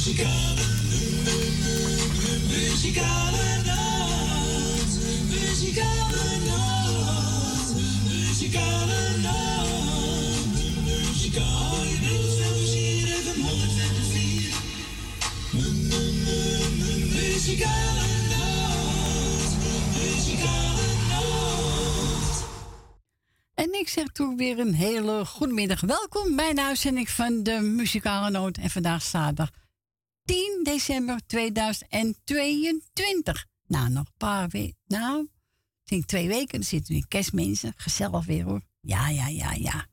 Muzikale, muzikale nacht. Muzikale nacht. Muzikale nacht. Muzikale Muzikale nacht. Muzikale nacht. En ik zeg toe weer een hele goede middag. Welkom bij de uitzending van de Muzikale Noot. En vandaag zaterdag 10 december 2022. Nou, nog een paar weken. Nou, ik twee weken. Dan zitten we in kerstmensen. Gezellig weer hoor. Ja, ja, ja, ja.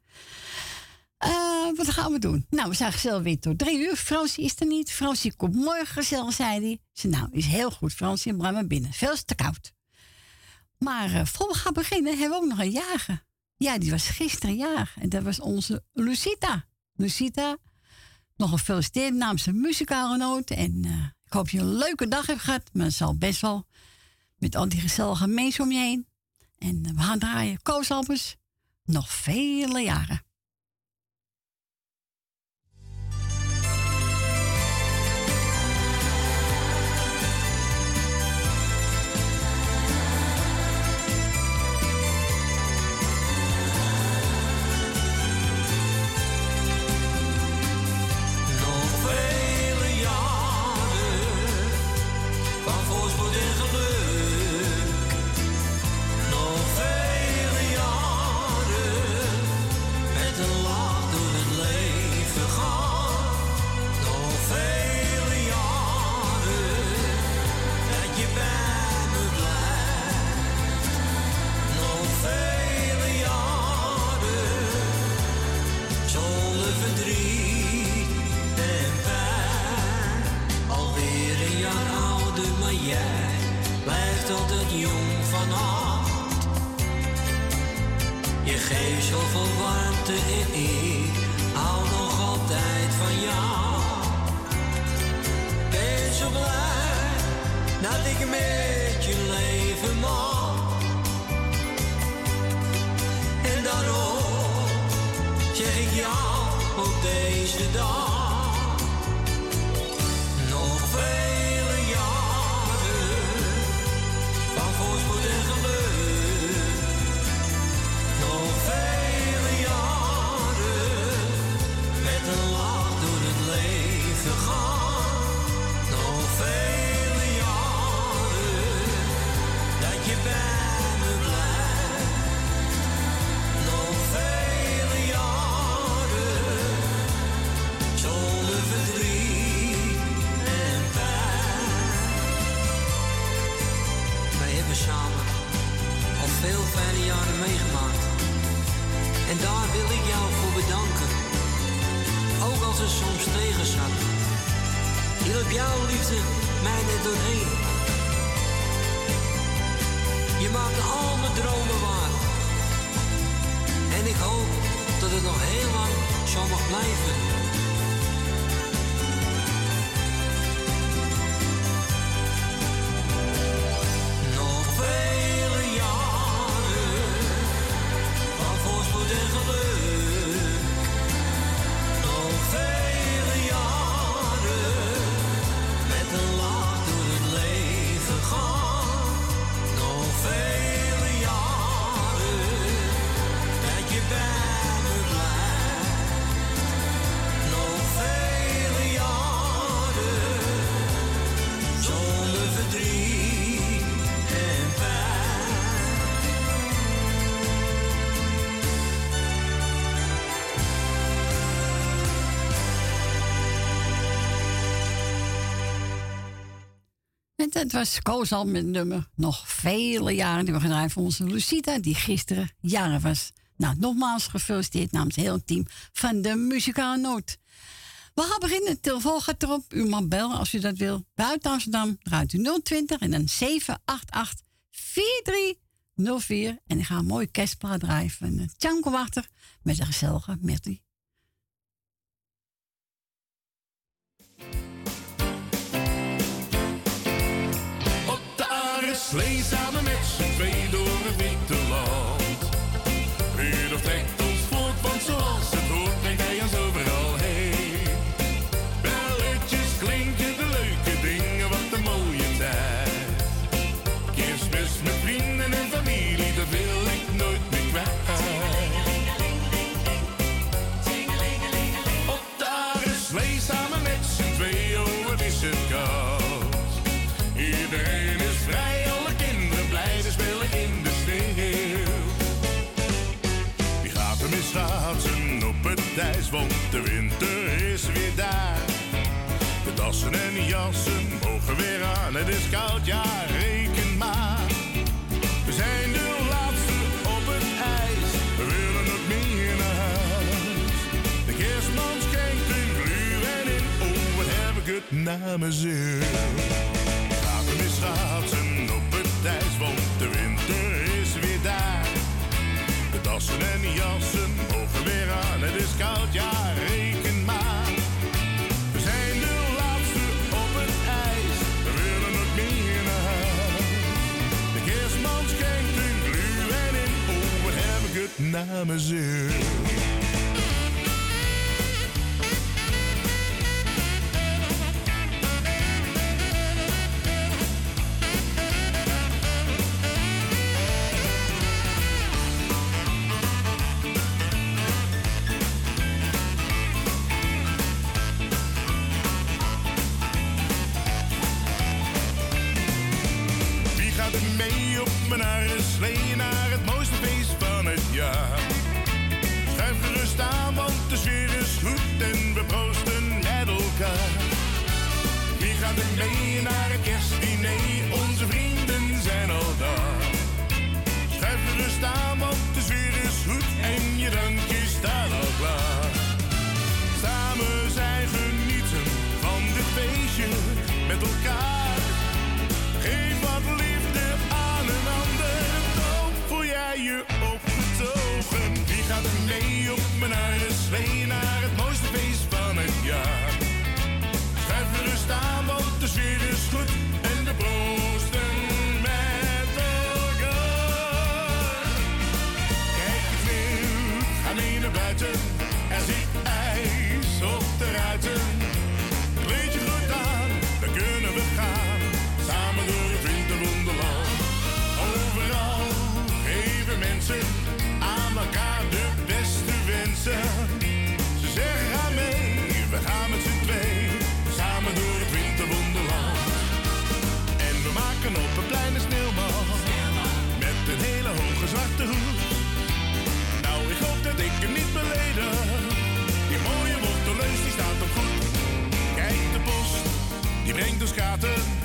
Eh, wat gaan we doen? Nou, we zijn gezellig weer tot drie uur. Fransie is er niet. Fransie komt morgen gezellig, zei hij. Ze nou, is heel goed, Fransie. Breng maar binnen. Veel te koud. Maar uh, voor we gaan beginnen, hebben we ook nog een jager. Ja, die was gisteren jaar. En dat was onze Lucita. Lucita, nog gefeliciteerd namens de muzikale noot. En uh, ik hoop je een leuke dag hebt gehad. Maar het zal best wel met al die gezellige mensen om je heen. En uh, we gaan draaien koosalbers. Nog vele jaren. Dat was Koos al met het nummer nog vele jaren. Die we gedraaid voor onze Lucita, die gisteren jaren was. Nou, nogmaals gefeliciteerd namens het hele team van de Muzikale Noot. We gaan beginnen. De telefoon gaat erop. U mag bellen als u dat wil. Buiten Amsterdam draait u 020 en dan 788 4304. En ik ga een mooie kerstplaat draaien van uh, Tjanko Wachter met een gezellige Mertie. Areslee samen met z'n twee door het witte land. Rudolf trekt ons het ijs, want de winter is weer daar. De dassen en jassen mogen weer aan, het is koud, ja, reken maar. We zijn de laatste op het ijs, we willen nog meer naar huis. De kerstman schenkt een gluwijn in, oh wat heb ik het naar mijn zin. Gaat er weer schaatsen op het ijs, want de winter is weer daar. De dassen en jassen weer aan, het is koud, ja, reken maar. We zijn de laatste op het ijs, we willen nog meer naar huis. De kerstman schenkt een gluwijn in, oh wat heb ik het naar mijn. Wie gaat staat op goed. Kijk, de post, die brengt ons kaarten.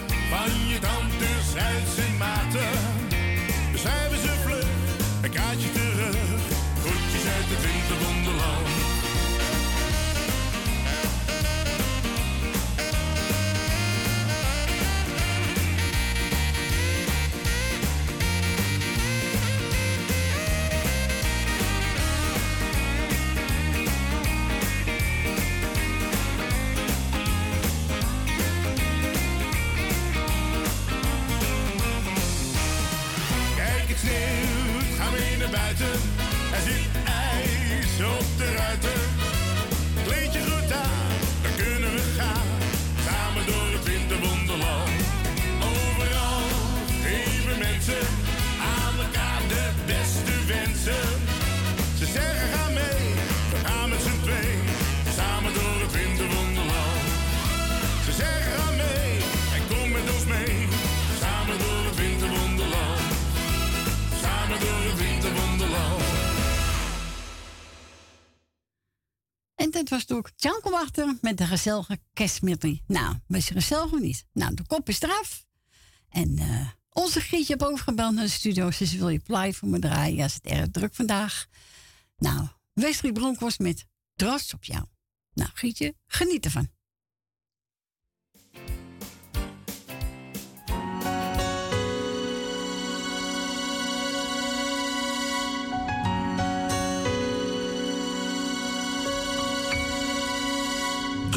Met de gezellige kerstmiddag. Nou, was je gezellig of niet? Nou, de kop is eraf. En eh, onze Grietje heeft overgebeld naar de studio. Ze zegt, wil je plaat voor me draaien? Ja, is erg druk vandaag. Nou, Wesley Bronkhorst met trots op jou. Nou, Grietje, geniet ervan.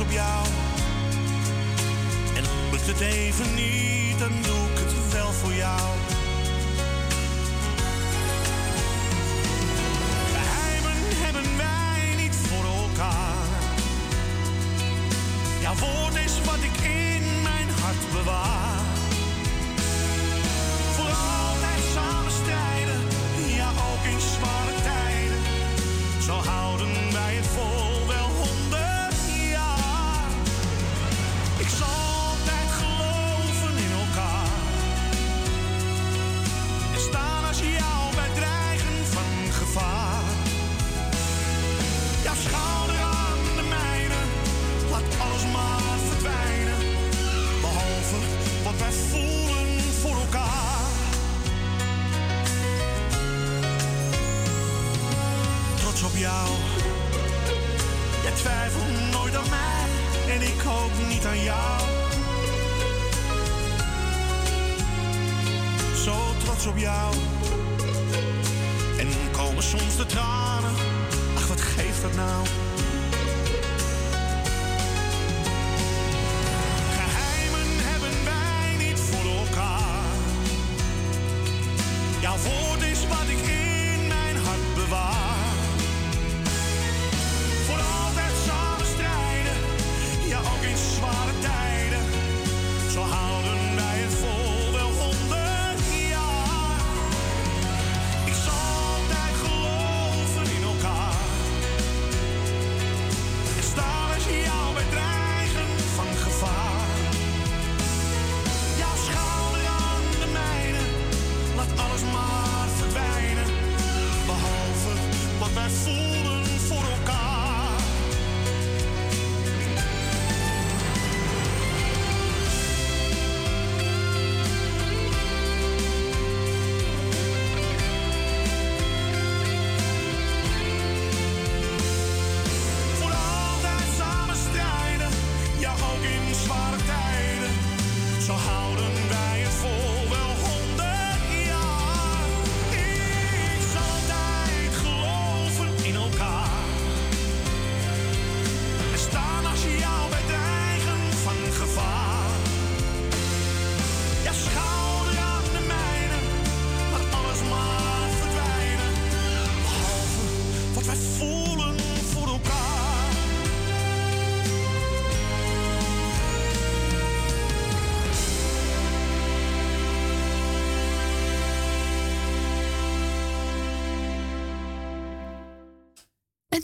op jou. En lukt het even niet, dan doe ik het wel voor jou. Geheimen hebben wij niet voor elkaar. Jouw woord is wat ik in mijn hart bewaar. Voor altijd samen strijden, ja ook in zwarte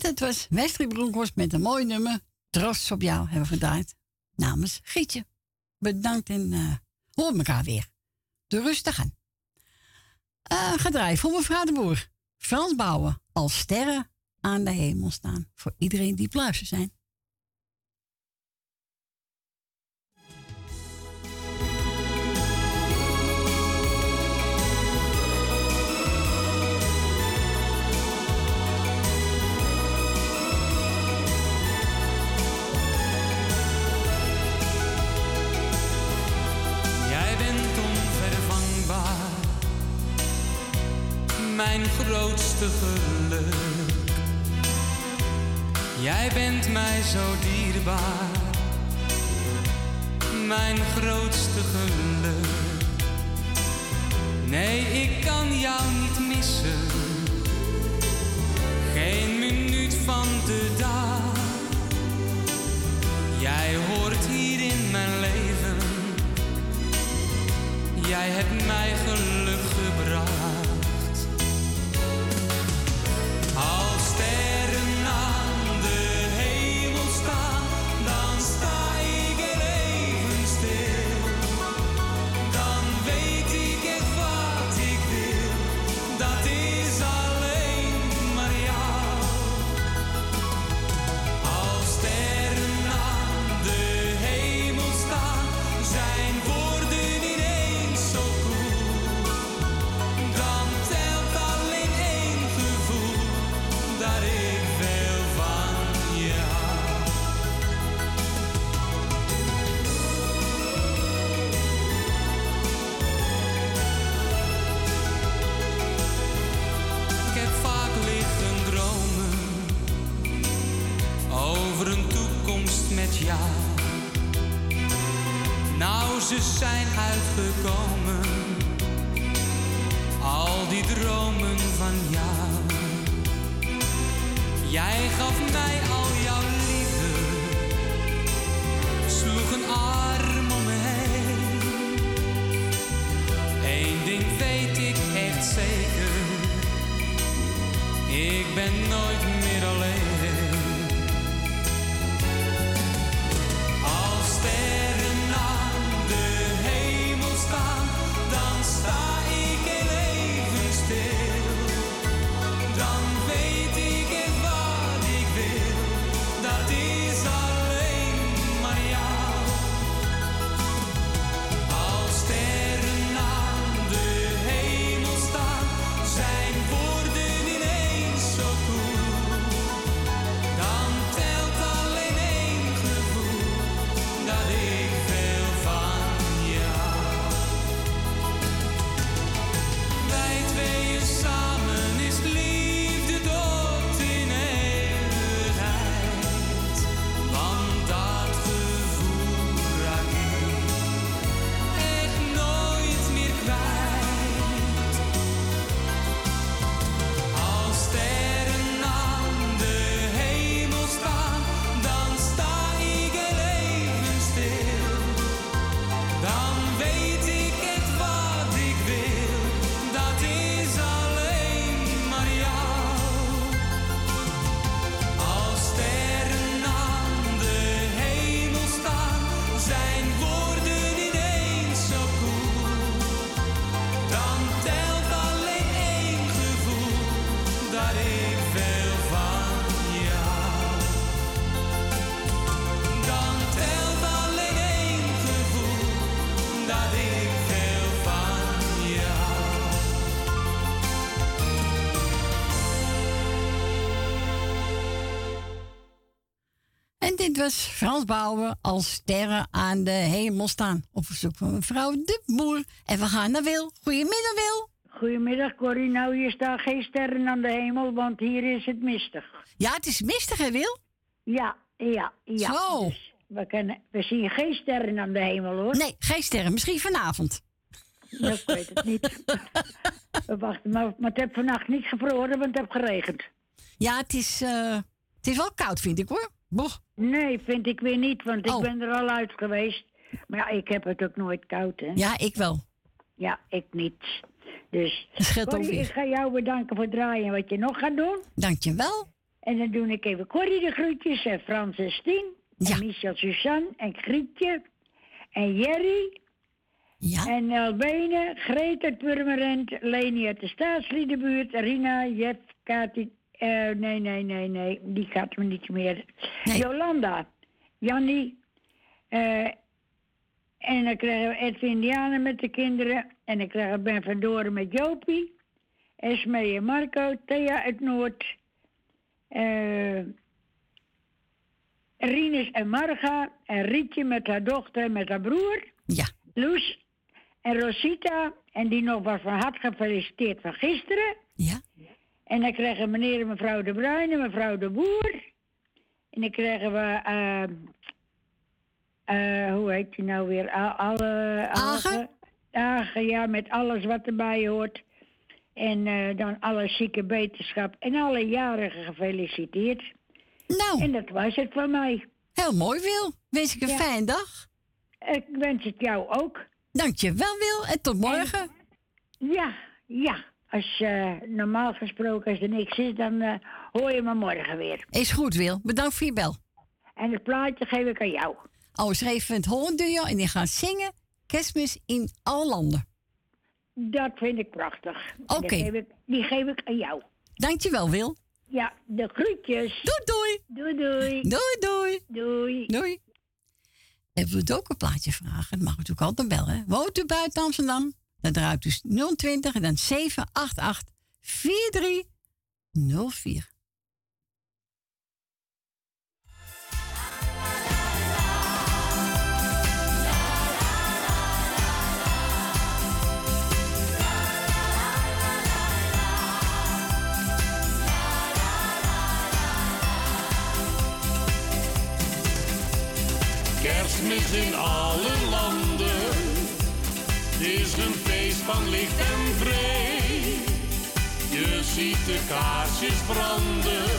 het was Westry Bronkhorst met een mooi nummer. Trots op jou hebben we gedraaid. Namens Gietje. Bedankt en uh, hoor elkaar weer. De rustig aan. Uh, eh, gedraaid voor mevrouw de Boer. Frans Bouwen. Als sterren aan de hemel staan. Voor iedereen die pluizen zijn. mijn grootste geluk. Jij bent mij zo dierbaar, mijn grootste geluk. Nee, ik kan jou niet missen, geen minuut van de dag. Jij hoort hier in mijn leven, jij hebt mij geluk gebracht. How ze zijn uitgekomen. Al die dromen van jou. Jij gaf mij al jouw liefde. Sloeg een arm om me. Eén ding weet ik echt zeker. Ik ben nooit meer alleen. Was Frans Bauer als sterren aan de hemel staan. Op verzoek van mevrouw De Boer. En we gaan naar Wil. Goedemiddag, Wil. Goedemiddag Corrie. Nou, hier staan geen sterren aan de hemel, want hier is het mistig. Ja, het is mistig, hè, Wil? Ja, ja, ja. Zo. Dus we, kunnen, we zien geen sterren aan de hemel hoor. Nee, geen sterren. Misschien vanavond. Nou, ik weet het niet. we wachten, maar, maar het heeft vannacht niet gevroren, want het heeft geregend. Ja, het is, eh, het is wel koud, vind ik hoor. Boh. Nee, vind ik weer niet, want ik Oh. ben er al uit geweest. Maar ja, ik heb het ook nooit koud, hè. Ja, ik wel. Ja, ik niet. Dus, Corrie, ik ga jou bedanken voor het draaien en wat je nog gaat doen. Dankjewel. En dan doe ik even Corrie de groetjes en Frans en Stien. Ja. En Michel Suzanne en Grietje. En Jerry. Ja. En Albene, Greet uit Purmerend, Leni uit de Staatsliedenbuurt, Rina, Jef, Kati, eh, nee, nee, nee, nee, die gaat me niet meer. Nee. Jolanda, Jannie, eh, en dan krijgen we Edwin Diana met de kinderen. En dan krijgen we Ben van Doren met Jopie, Esme en Marco, Thea uit Noord, eh Rinus en Marga, en Rietje met haar dochter en met haar broer. Ja. Loes en Rosita. En die nog was van harte gefeliciteerd van gisteren. Ja. En dan krijgen meneer en mevrouw De Bruin en mevrouw De Boer. En dan krijgen we... eh, eh, hoe heet die nou weer? Alle... Agen? Agen, ja, met alles wat erbij hoort. En eh, dan alle zieke beterschap. En alle jarigen gefeliciteerd. Nou, En dat was het van mij. heel mooi, Wil. Wens ik een Ja. fijne dag. Ik wens het jou ook. Dankjewel, Wil. En tot morgen. Ja, ja. Als eh, normaal gesproken, als er niks is, dan eh, hoor je me morgen weer. Is goed, Wil. Bedankt voor je bel. En het plaatje geef ik aan jou. Oh, schreef het Holland Duo en die gaan zingen kerstmis in alle landen. Dat vind ik prachtig. Oké. Die, geef ik- die geef ik aan jou. Dankjewel, Wil. Ja, de groetjes. Doei, doei. Doei, doei. Doei, doei. Doei. Doei. En wilt u ook een plaatje vragen? Dat mag natuurlijk altijd bellen. Woont u buiten Amsterdam? Dan draait u 020 en dan 788 4304. Kerstmis in alle landen is een van licht en vrede. Je ziet de kaarsjes branden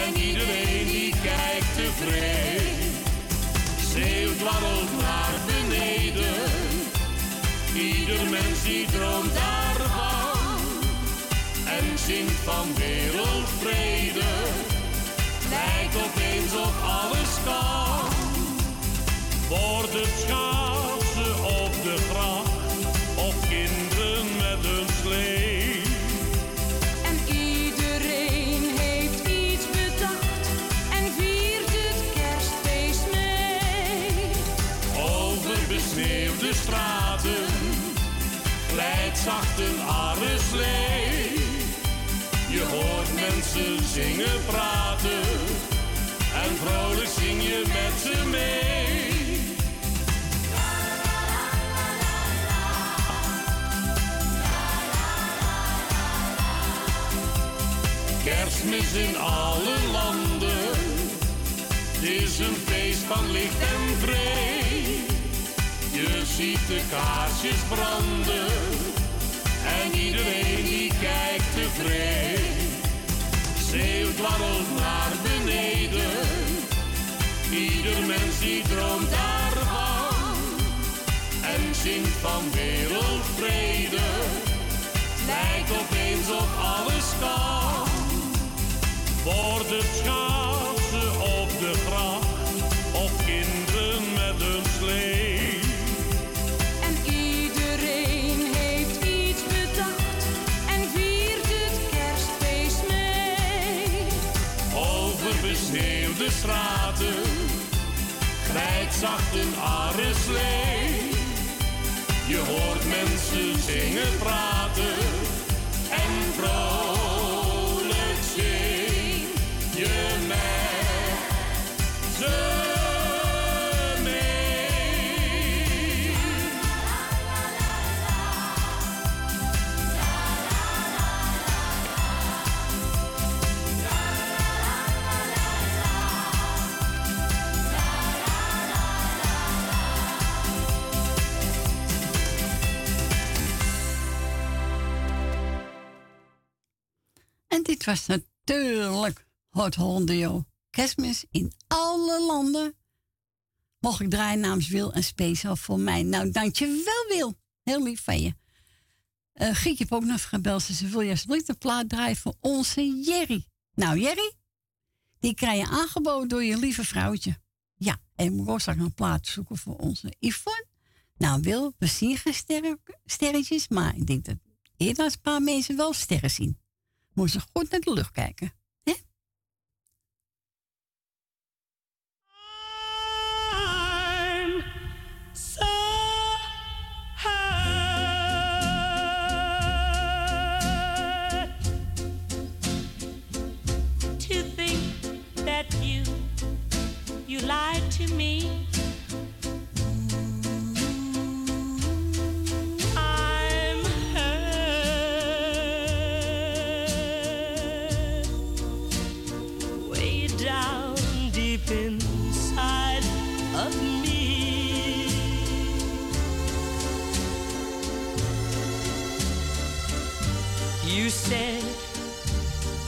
en iedereen die kijkt tevreden. Zeeuw dwarrelt naar beneden, ieder mens die droomt daarvan. En zingt van wereldvrede. Lijkt opeens of alles kan. Wordt het schaatsen Kerstmis in alle landen het is een feest van licht en vrede. Je ziet de kaarsjes branden en iedereen die kijkt tevreden. Zeeuw dwarrelt naar beneden, ieder mens die droomt daarvan en zingt van wereldvrede. Lijkt opeens op alles kan, wordt het schaatsen op de gracht of kinderen met een slee. En iedereen heeft iets bedacht en viert het kerstfeest mee. Over besneeuwde straten glijdt zacht een arreslee. Je hoort mensen zingen, praten dit was natuurlijk Hot Hondio. Kerstmis in alle landen. Mocht ik draaien namens Wil en speciaal voor mij. Nou, dankjewel Wil. Heel lief van je. Uh, Gietje heeft ook nog gebeld. Ze wil je alsjeblieft een plaat draaien voor onze Jerry. Nou Jerry, die krijg je aangeboden door je lieve vrouwtje. Ja, en ook straks een plaat zoeken voor onze Yvonne. Nou Wil, we zien geen sterretjes. Maar ik denk dat eerder als een paar mensen wel sterren zien. Moet ze goed naar de lucht kijken.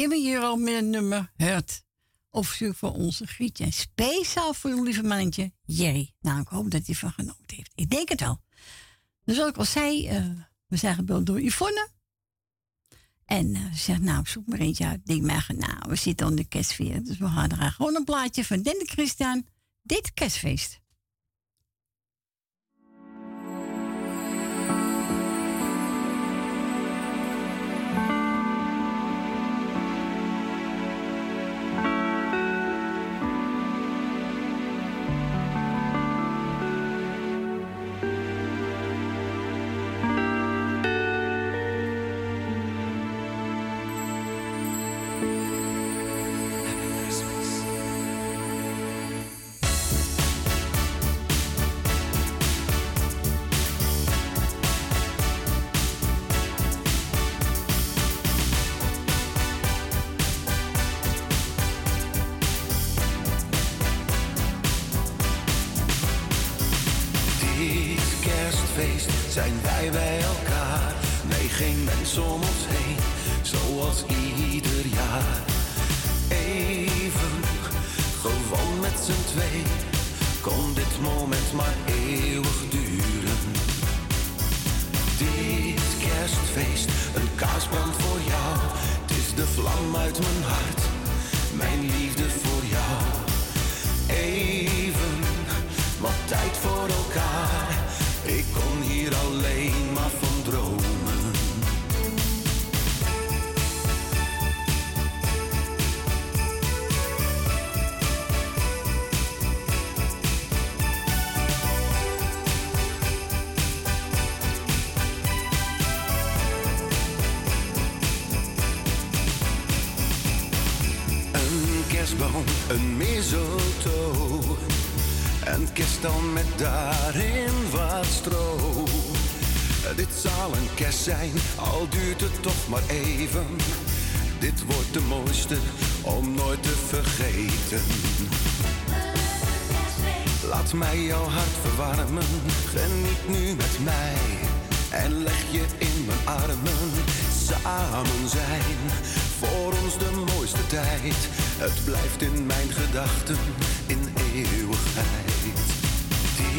Was Timmy Euro met een nummer Hurt. Op verzoek voor onze Grietje. Speciaal voor uw lieve mannetje Jerry. Nou, ik hoop dat hij van genoten heeft. Ik denk het wel. Dus zoals ik al zei, eh, we zijn gebeld door Yvonne. En eh, ze zegt, nou, zoek maar eentje uit. Denk maar, nou, we zitten onder de kerstfeer. Dus we gaan er gewoon een plaatje van Dende Christian. Dit kerstfeest. Zijn wij bij elkaar. Nee, geen mens om ons heen, zoals ieder jaar. Even, gewoon met z'n twee, kon dit moment maar eeuwig duren. Dit kerstfeest, een kaarsbrand voor jou. Het is de vlam uit mijn hart, mijn liefde voor jou. Even, wat tijd voor elkaar. Een dan met daarin wat stro. Dit zal een kerst zijn, al duurt het toch maar even. Dit wordt de mooiste om nooit te vergeten. Laat mij jouw hart verwarmen, geniet nu met mij. En leg je in mijn armen, samen zijn. Voor ons de mooiste tijd, het blijft in mijn gedachten in eeuwigheid.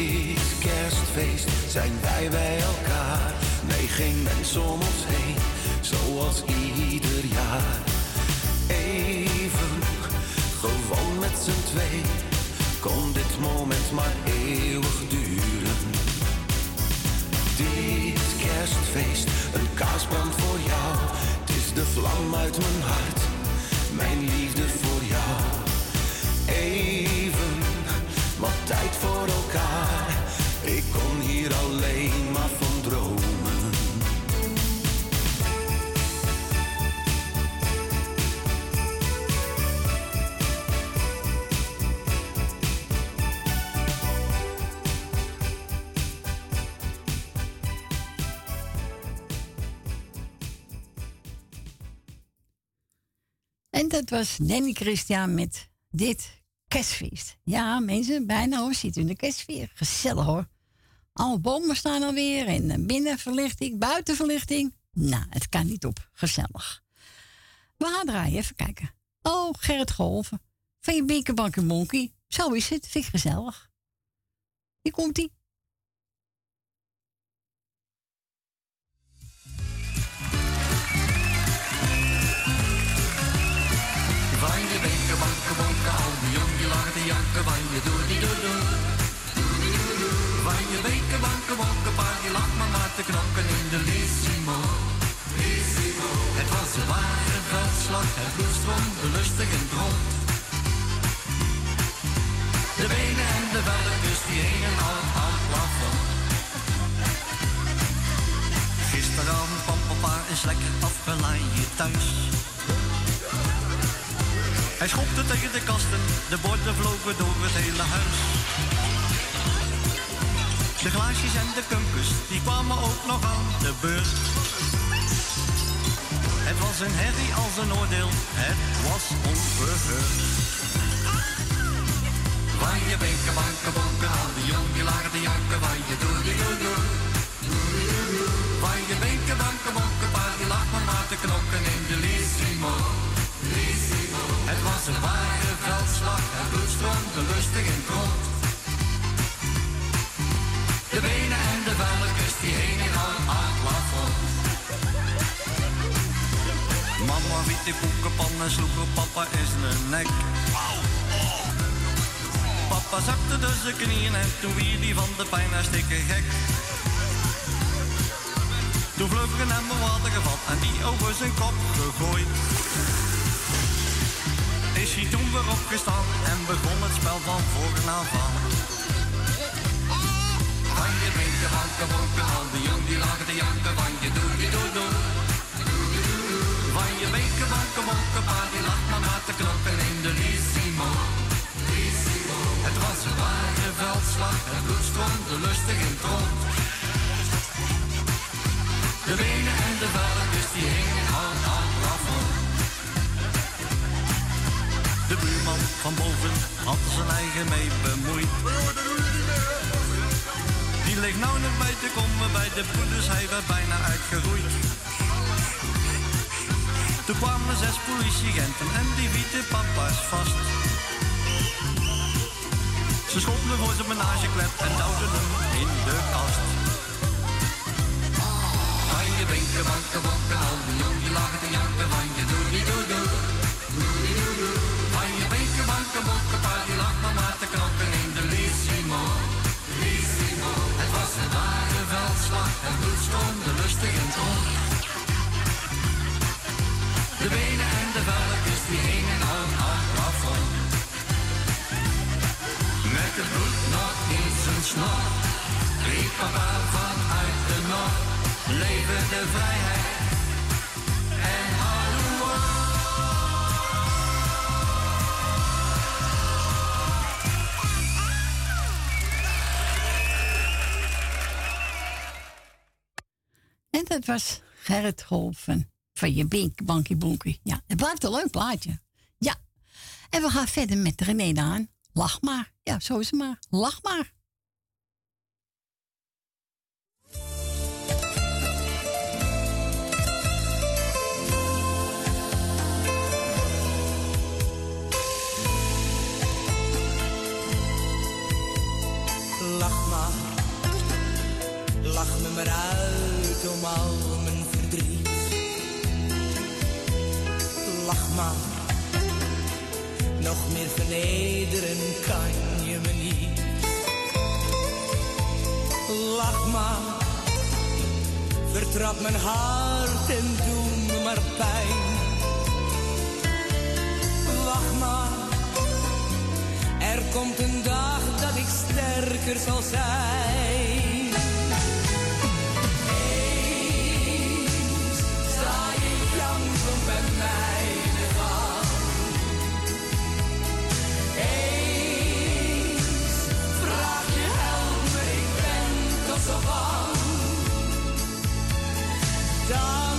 Dit kerstfeest zijn wij bij elkaar. Nee, geen mens om ons heen, zoals ieder jaar. Even, gewoon met z'n twee, kon dit moment maar eeuwig duren. Dit kerstfeest, een kaarsbrand voor jou. Het is de vlam uit mijn hart, mijn liefde voor jou. Tijd voor elkaar. Ik kon hier alleen maar van dromen. En dat was Danny Christian met dit kerstfeest. Ja, mensen, bijna hoor, zit in de kerstfeer. Gezellig hoor. Alle bomen staan alweer en eh, binnenverlichting, buitenverlichting. Nou, het kan niet op. Gezellig. We gaan draaien, even kijken. Oh, Gerrit Golven. Van je Binkerbank en Monkey. Zo is het, vind ik gezellig. Hier komt eens lekker thuis. Hij schopte tegen de kasten, de borden vlogen door het hele huis. De glaasjes en de kumpus, die kwamen ook nog aan de beurt. Het was een herrie als een oordeel, het was onverheurd. Van je benken, banken, bonken, aan de jong, die lagen te janken, van je doe, die doe, doe. Van je Mama wiet koekenpan en sloeg papa in zijn nek. Papa zakte dus zijn knieën en toen wie die van de pijn hartstikke gek. Toen vlug een emmer water gevat en die over zijn kop gegooid. Is hij toen weer opgestaan en begon het spel van voren af aan. Van je drinken, wanken, bonken, al die jong die lagen te janken. Van je doe, die doe, doe. Je wanken, bonken, pa die lag maar maar te knokken in de Lissimo. Het was een ware veldslag, het bloed stroomde lustig in het rond. De benen en de velkens die hingen aan het plafond. De buurman van boven had zijn eigen mee bemoeid. Die ligt nou nog bij te komen bij de poeders, hij werd bijna uitgeroeid. Toen kwamen zes politieagenten en die wieten papa's vast. Ze schonden voor zijn menageklep en duwden hem in de kast. Van je binken, banken, bokken, al die jong die lagen te janken. Van je doe, die doe, doe. Je binken, banken, bokken, pa die lag maar te knokken in de Lissimo. Het was een ware veldslag, het bloed stroomde lustig in het rond. De benen en de velkens die hingen aan het plafond. Met het bloed nog in zijn snor, riep papa vanuit de noord. Leven de vrijheid en. En dat was Gerrit Golven van je Bink Bankie Bonkie. Ja, het blijft een leuk plaatje. Ja. En we gaan verder met René Daan. Lach maar. Ja, zo is het maar. Lach maar. Lach maar, lach me maar uit vernederen kan je me niet. Lach maar, vertrap mijn hart en doe me maar pijn. Wacht maar. Er komt een dag dat ik sterker zal zijn. Ben toch zo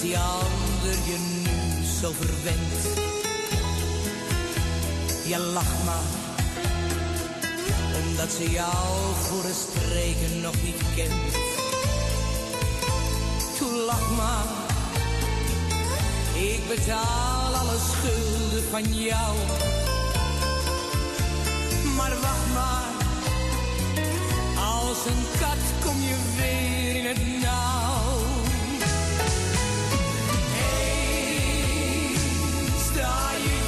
die ander je nu zo verwendt. Ja, lach maar, omdat ze jou voor een streken nog niet kent. Toe lach maar, ik betaal alle schulden van jou. Maar wacht maar. Als een kat kom je weer in het nauw. Eens sta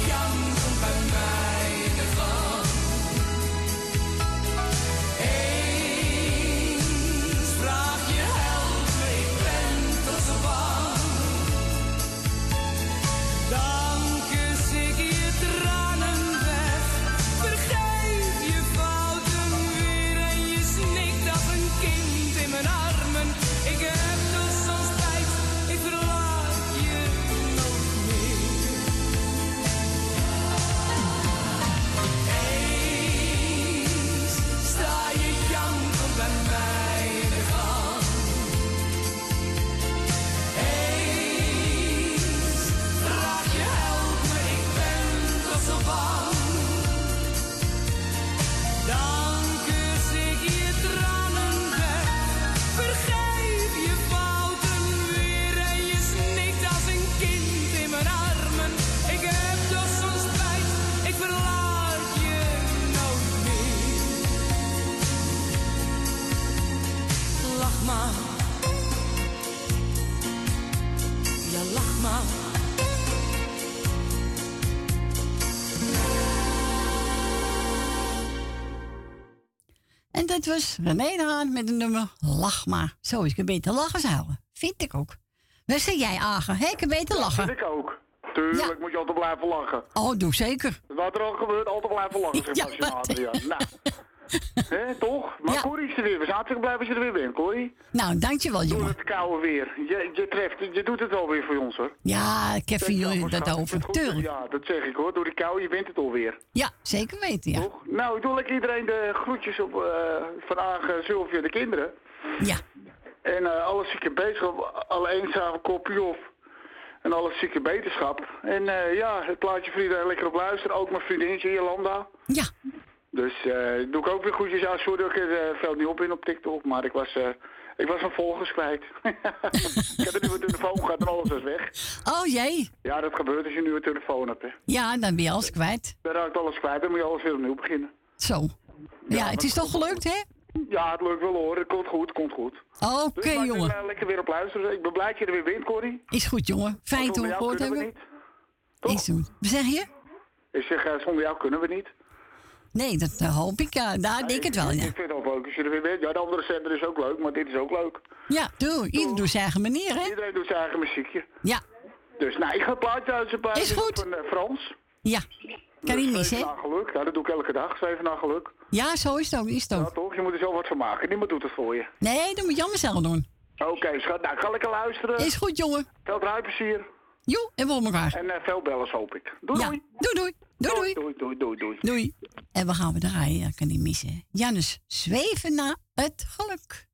Dat was René de Haan met het nummer Lach maar. Zo is ik beter lachen zouden. Vind ik ook. Wat zeg jij, Agen? Hé, ik kan beter lachen. Vind ik ook. Tuurlijk moet je altijd blijven lachen. Oh, doe zeker. Wat er ook gebeurt, altijd blijven lachen, Ja. Nou. Hè, toch? Maar Corrie is er weer. We zijn hartstikke blij dat je er weer bent, Corrie. Nou, dankjewel, Door jongen. het koude weer. Je, je treft, je doet het wel weer voor ons, hoor. Ja, ik heb voor jullie dat schat. over. Goed, Tuurlijk. Ja, dat zeg ik, hoor. Door die kou, je wint het alweer. Ja, zeker weten, ja. Nou, ik doe lekker iedereen de groetjes op eh vandaag Sylvia de kinderen. Ja. En eh, alles zieke beterschap, alle eenzame kopje of. En alles zieke beterschap. En eh, ja, het plaatje voor iedereen lekker op luisteren. Ook mijn vriendinnetje Jolanda. Ja. Dus eh doe ik ook weer goedjes. Ja, sorry dat ik er eh, veel niet op ben op TikTok. Maar ik was, eh, ik was mijn volgers kwijt. ik heb een nieuwe telefoon gehad en alles was weg. Oh jee. Ja, dat gebeurt als je een nieuwe telefoon hebt. Hè. Ja, dan ben je alles kwijt. Dan raakt alles kwijt. Dan moet je alles weer opnieuw beginnen. Zo. Ja, het is toch gelukt, hè? Ja, het lukt wel hoor. Het komt goed, het komt goed. Oké, dus ik jongen. ben, eh, lekker weer op luisteren. Ik ben blij dat je er weer bent, Corrie. Is goed, jongen. Fijn zonder jou gehoord kunnen we hebben. Is goed. Wat zeg je? Ik zeg, zonder jou kunnen we niet. Nee, dat eh, hoop ik. Ja, daar denk ik het wel, Ik vind het ook leuk als je er weer bent. Ja, de andere zender is ook leuk, maar dit is ook leuk. Ja, doe. Ieder doet zijn eigen manier, hè? Iedereen doet zijn eigen muziekje. Ja. Dus nou, ik ga plaatje uitzoeken Is goed. van eh, Frans. Ja. Kan niet Dus missen, Zeven hè? geluk. Ja, dat doe ik elke dag. Zeven naar geluk. Ja, zo is het ook. Is het Ja, toch? Je moet er zelf wat van maken. Niemand doet het voor je. Nee, dat moet je allemaal zelf doen. Oké, schat. Nou, ik ga lekker luisteren. Is goed, jongen. Veel draaiplezier. Joe, en we elkaar. En eh, veel bellers hoop ik. Doei, Ja. doei. Doei, doei. Doei, doei. Doei, doei, doei, doei. Doei. En we gaan we draaien, dat kan niet missen. Janus, zweven naar het geluk.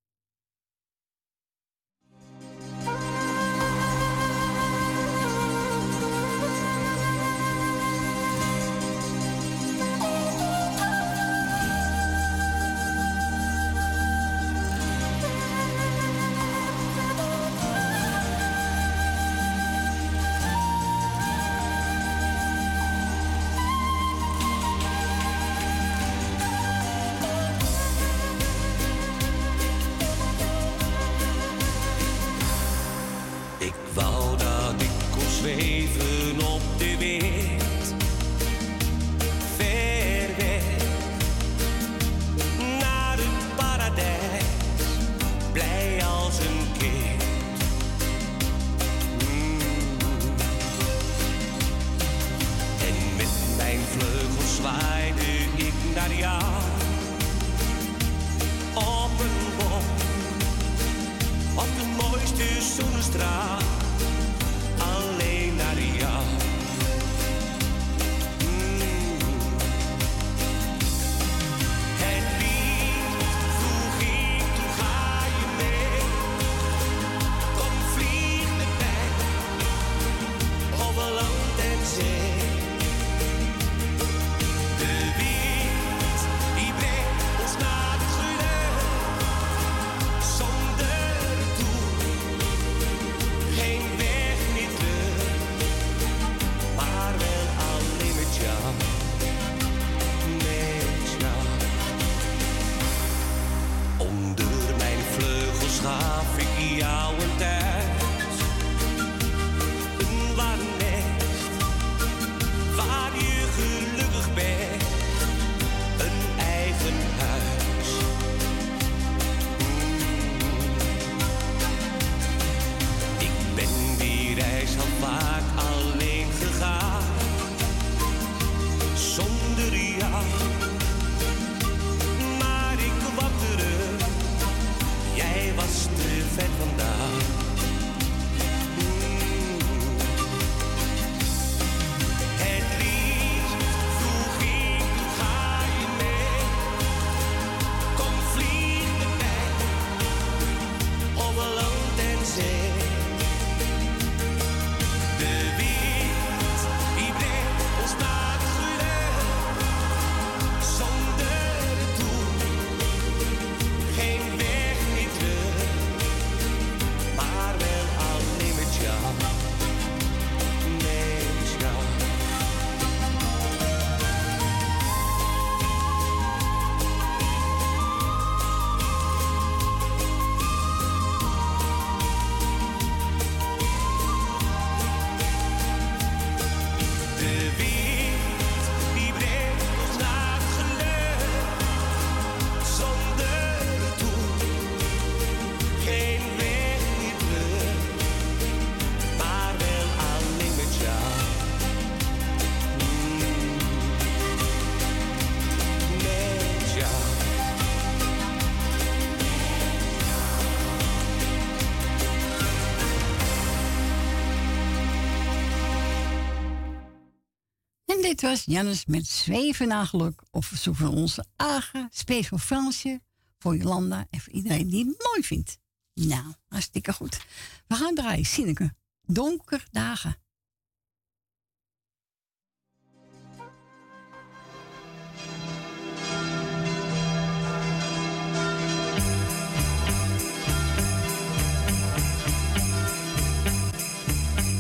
Dit was Jannes met Zweven naar geluk. Op verzoek van onze Aga. Space voor Fransje, voor Jolanda en voor iedereen die het mooi vindt. Nou, hartstikke goed. We gaan draaien, Sineke. Donker dagen.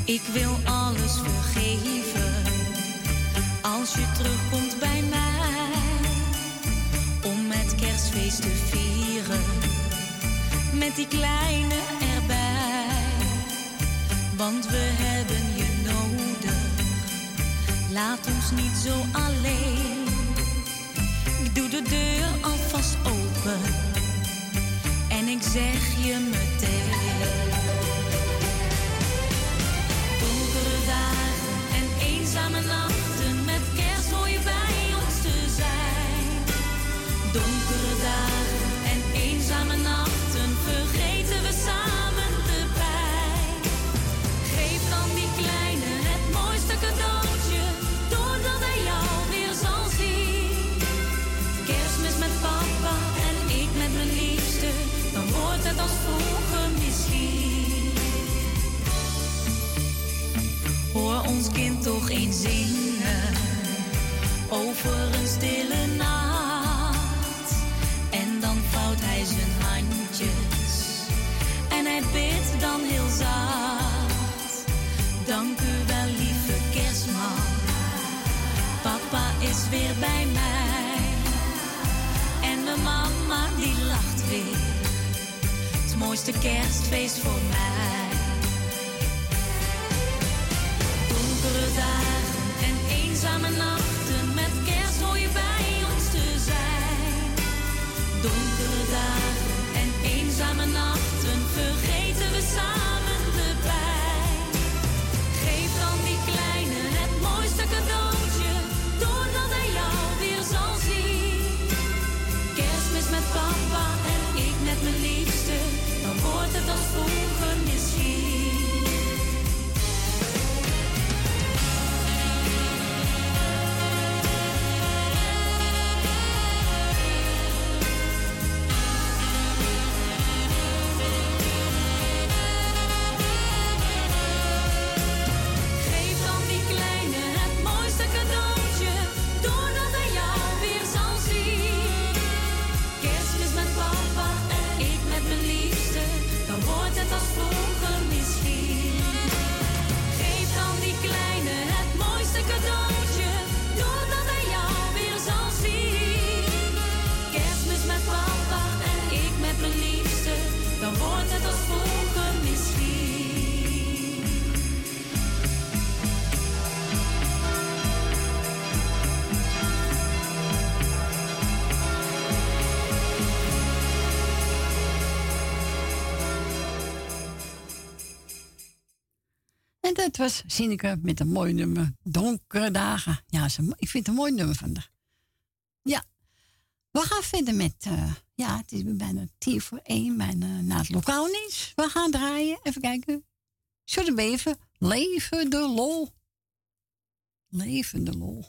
Ik wil je terugkomt bij mij om met kerstfeest te vieren met die kleine erbij. Want we hebben je nodig, laat ons niet zo alleen. Ik doe de deur alvast open en ik zeg je meteen. Ons kind toch eens zingen over een stille nacht. En dan vouwt hij zijn handjes en hij bidt dan heel zacht. Dank u wel, lieve kerstman. Papa is weer bij mij. En mijn mama die lacht weer. Het mooiste kerstfeest voor mij. En eenzame nachten, vergeten we samen de pijn. Geef dan die kleine het mooiste cadeautje, doordat hij jou weer zal zien. Kerstmis met papa en ik met mijn liefste, dan wordt het als vroeger Dat was Sineke met een mooi nummer. Donkere dagen. Ja, ik vind het een mooi nummer van haar. Ja. We gaan verder met... eh, ja, het is bijna tien voor één. Bijna na het lokaal nieuws. We gaan draaien. Even kijken. Zullen we even... Leven de lol. Leven de lol.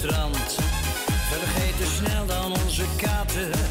strand. Vergeet dus snel dan onze katen.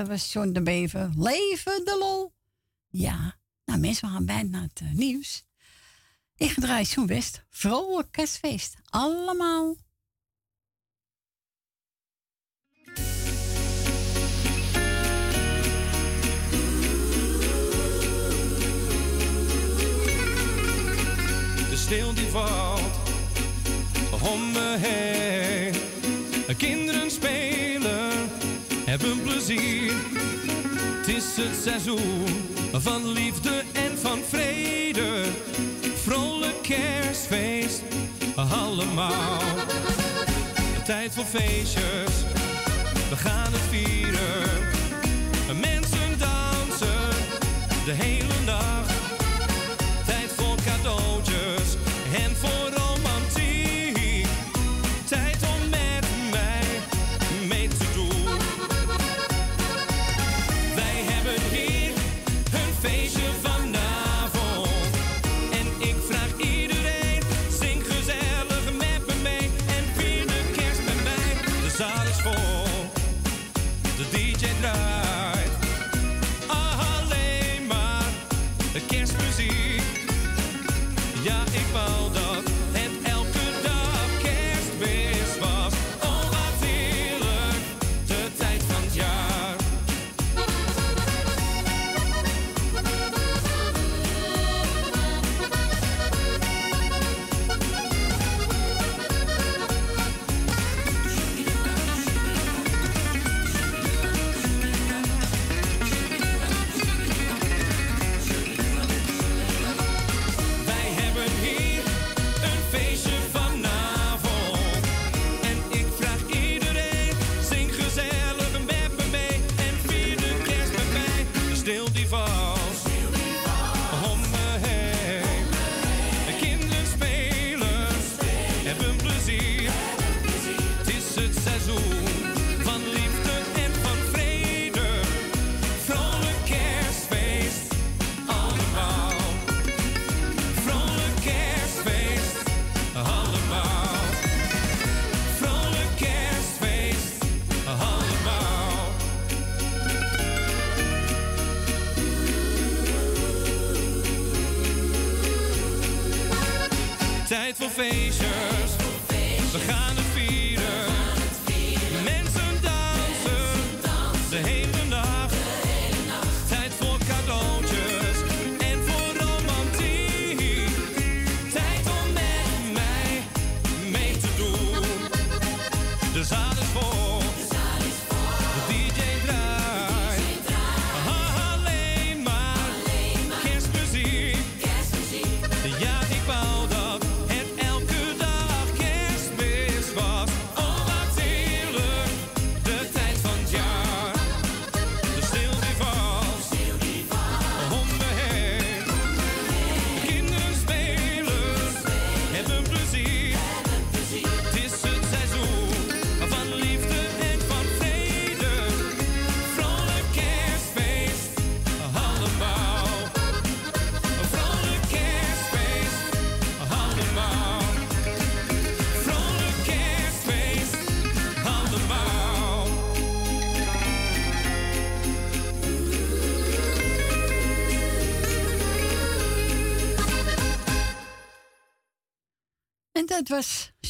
dat was John de beven Leven de lol. Ja, nou mensen, we gaan bijna naar het uh, nieuws. Ik draai zo'n West. Vrolijk kerstfeest. Allemaal. De sneeuw die valt om me heen. Kinderen spelen hebben plezier. Het is het seizoen van liefde en van vrede. Vrolijk kerstfeest, allemaal. Tijd voor feestjes, we gaan het vieren. Mensen dansen de hele nacht.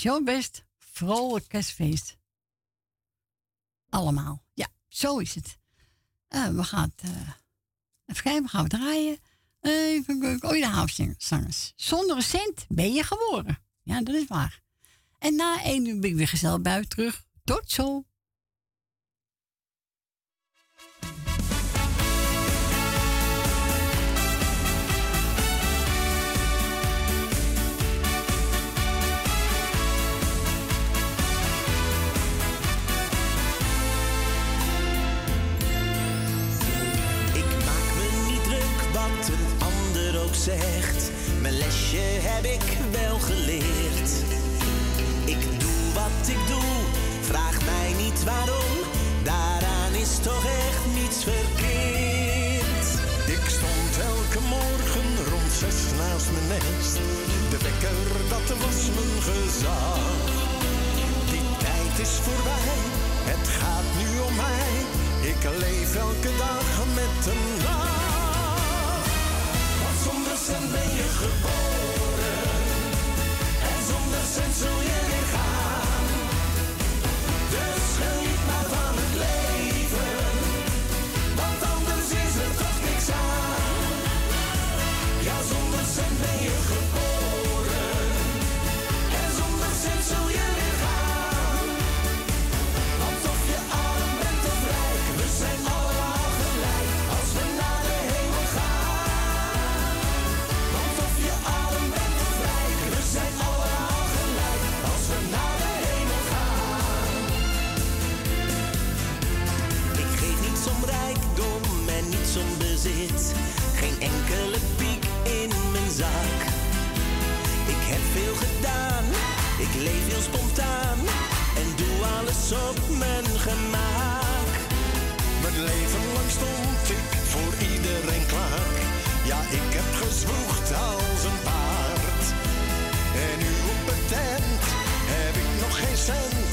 Zo best vrolijk kerstfeest. Allemaal. Ja, zo is het. Eh, we gaan het, eh, even kijken, we gaan het draaien. Even kijken. Oh, de houtzangers. Zonder een cent ben je geboren. Ja, dat is waar. En na één uur ben ik weer gezellig buiten terug. Tot zo. Zegt. Mijn lesje heb ik wel geleerd. Ik doe wat ik doe, vraag mij niet waarom. Daaraan is toch echt niets verkeerd. Ik stond elke morgen rond zes naast mijn nest. De wekker, dat was mijn gezag. Die tijd is voorbij, het gaat nu om mij. Ik leef elke dag met een lach. Cent ben je geboren. En zonder cent zul je weer gaan. Enkele piek in mijn zak. Ik heb veel gedaan, ik leef heel spontaan. En doe alles op mijn gemak. Mijn leven lang stond ik voor iedereen klaar. Ja, ik heb gezwoegd als een paard. En nu op het tent heb ik nog geen cent.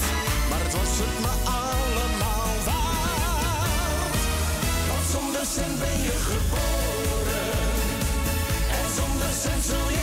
Maar het was het me allemaal waard. Want zonder cent ben je geboren. Central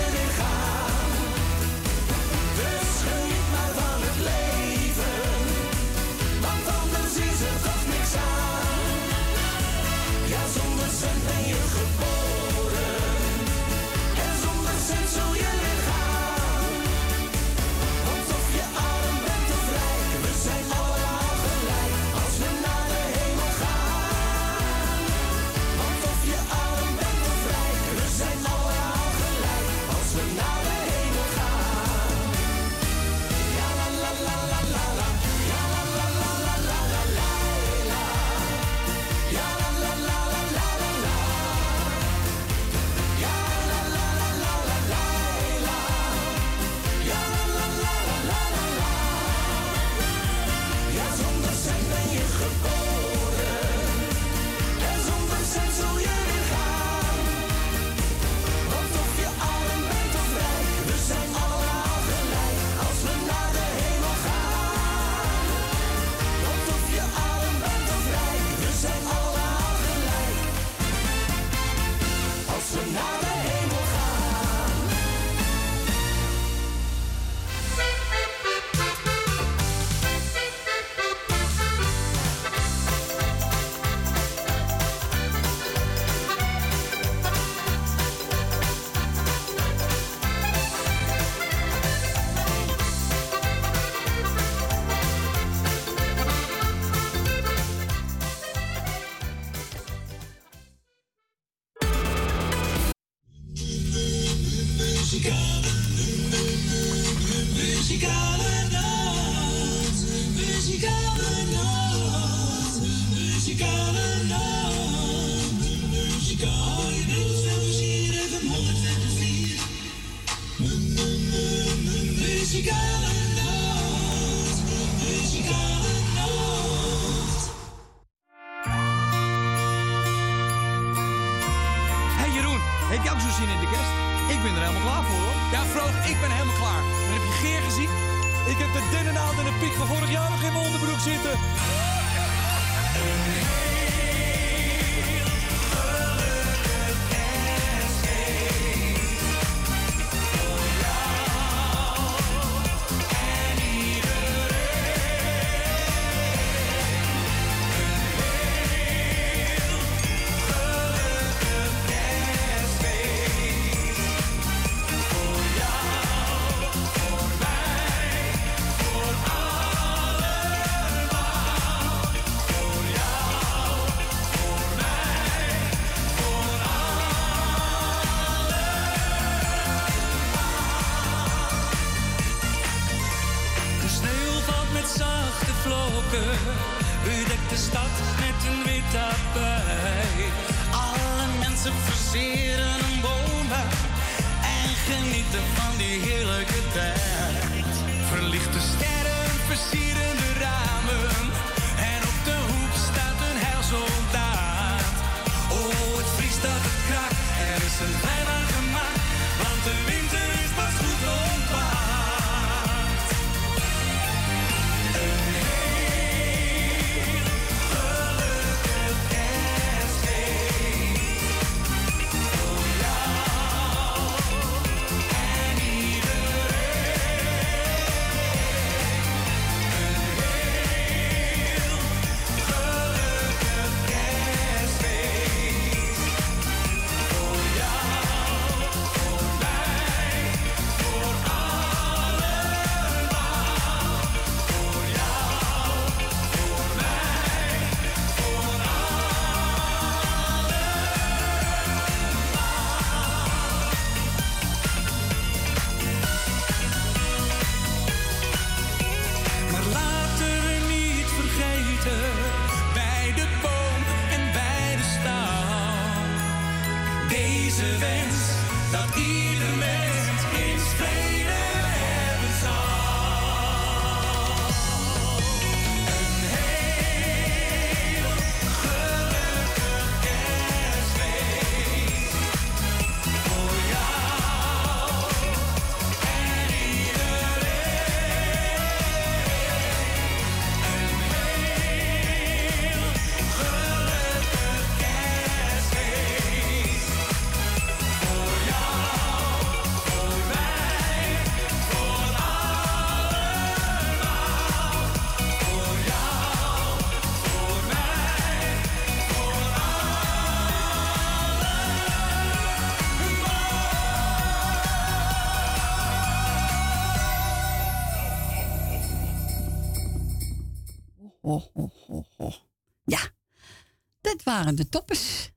waren de toppers.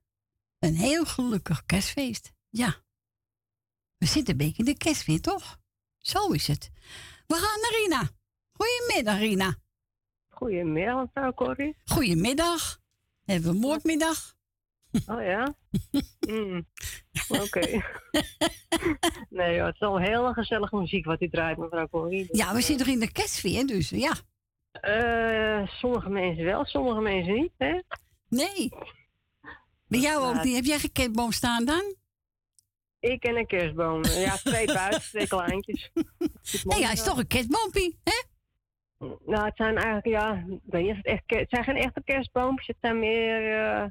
Een heel gelukkig kerstfeest. Ja. We zitten een beetje in de kerst weer, toch? Zo is het. We gaan naar Rina. Goedemiddag, Rina. Goedemiddag, mevrouw Corrie. Goedemiddag. Hebben we moordmiddag? Oh ja? Mm, Oké. nee, hoor, het is al heel gezellige muziek wat u draait, mevrouw Corrie. Dus, Ja, we zitten nog in de kerstfeer, dus ja. eh, sommige mensen wel, sommige mensen niet, hè? Nee. Bij jou ook Ja, niet. Heb jij geen kerstboom staan dan? Ik en een kerstboom. Ja, twee buiten, twee kleintjes. Nee, hij is toch een kerstboompie, hè? Nou, het zijn eigenlijk, ja, weet het echt, het zijn geen echte kerstboompjes. Het zijn meer, eh,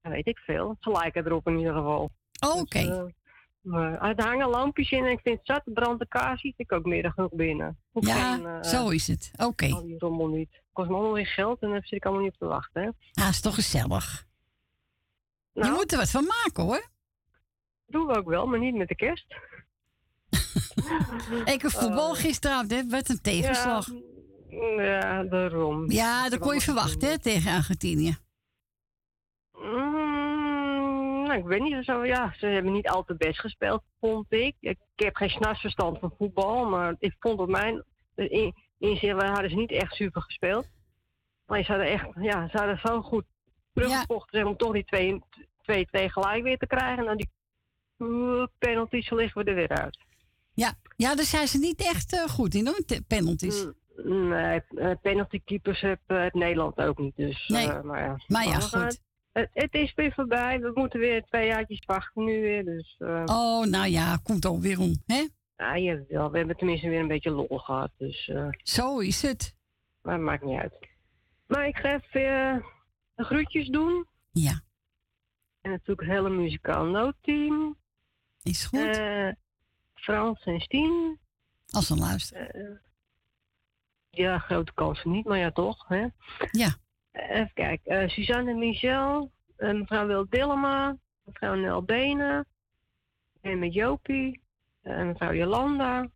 weet ik veel, ze lijken erop in ieder geval. Oh, Oké. Dus, eh, maar er hangen lampjes in en ik vind het zat, de brand de kaars zit ik ook meer dan genoeg binnen. Ja, eh, zo is het. Oké. Al die rommel niet. Kost me allemaal weer geld en daar zit ik allemaal niet op te wachten. Hè? Ah, is toch gezellig. Je Nou. moet er wat van maken, hoor. Doen we ook wel, maar niet met de kerst. Ik heb voetbal gisteravond, hè? Werd een tegenslag. Ja, ja daarom. Ja, dat kon je verwachten, hè, tegen Argentinië. Mm, nou, ik weet niet zo. Ja, ze hebben niet al te best gespeeld, vond ik. Ik heb geen snarsverstand van voetbal, maar ik vond op mijn in, inzicht we hadden ze niet echt super gespeeld. Maar ze hadden echt, ja, ze hadden zo goed teruggevochten zeg, om toch die 2-2 gelijk weer te krijgen. En dan die penalties liggen we er weer uit. Ja, ja daar zijn ze niet echt eh, goed in, hoor, penalties. Mm, Nee, eh, penaltykeepers heeft uh, het Nederland ook niet. Dus, Nee, eh, maar ja, maar ja, goed. Het, het is weer voorbij. We moeten weer twee jaartjes wachten nu weer. Dus, eh, Oh, nou ja, komt ook weer om, hè? ja, jawel, we hebben tenminste weer een beetje lol gehad. Dus, eh, Zo is het. maar het maakt niet uit. Maar ik ga even eh, de groetjes doen. Ja. En natuurlijk het hele muzikaal noodteam. Is goed. Eh, Frans en Stien. Als een luister. Eh, ja, grote kansen niet, maar ja, toch. Hè? Ja. Eh, even kijken. eh, Suzanne Michel. eh, mevrouw Wil Dillema. Mevrouw Nel Benen. En met Jopie. mevrouw Jolanda.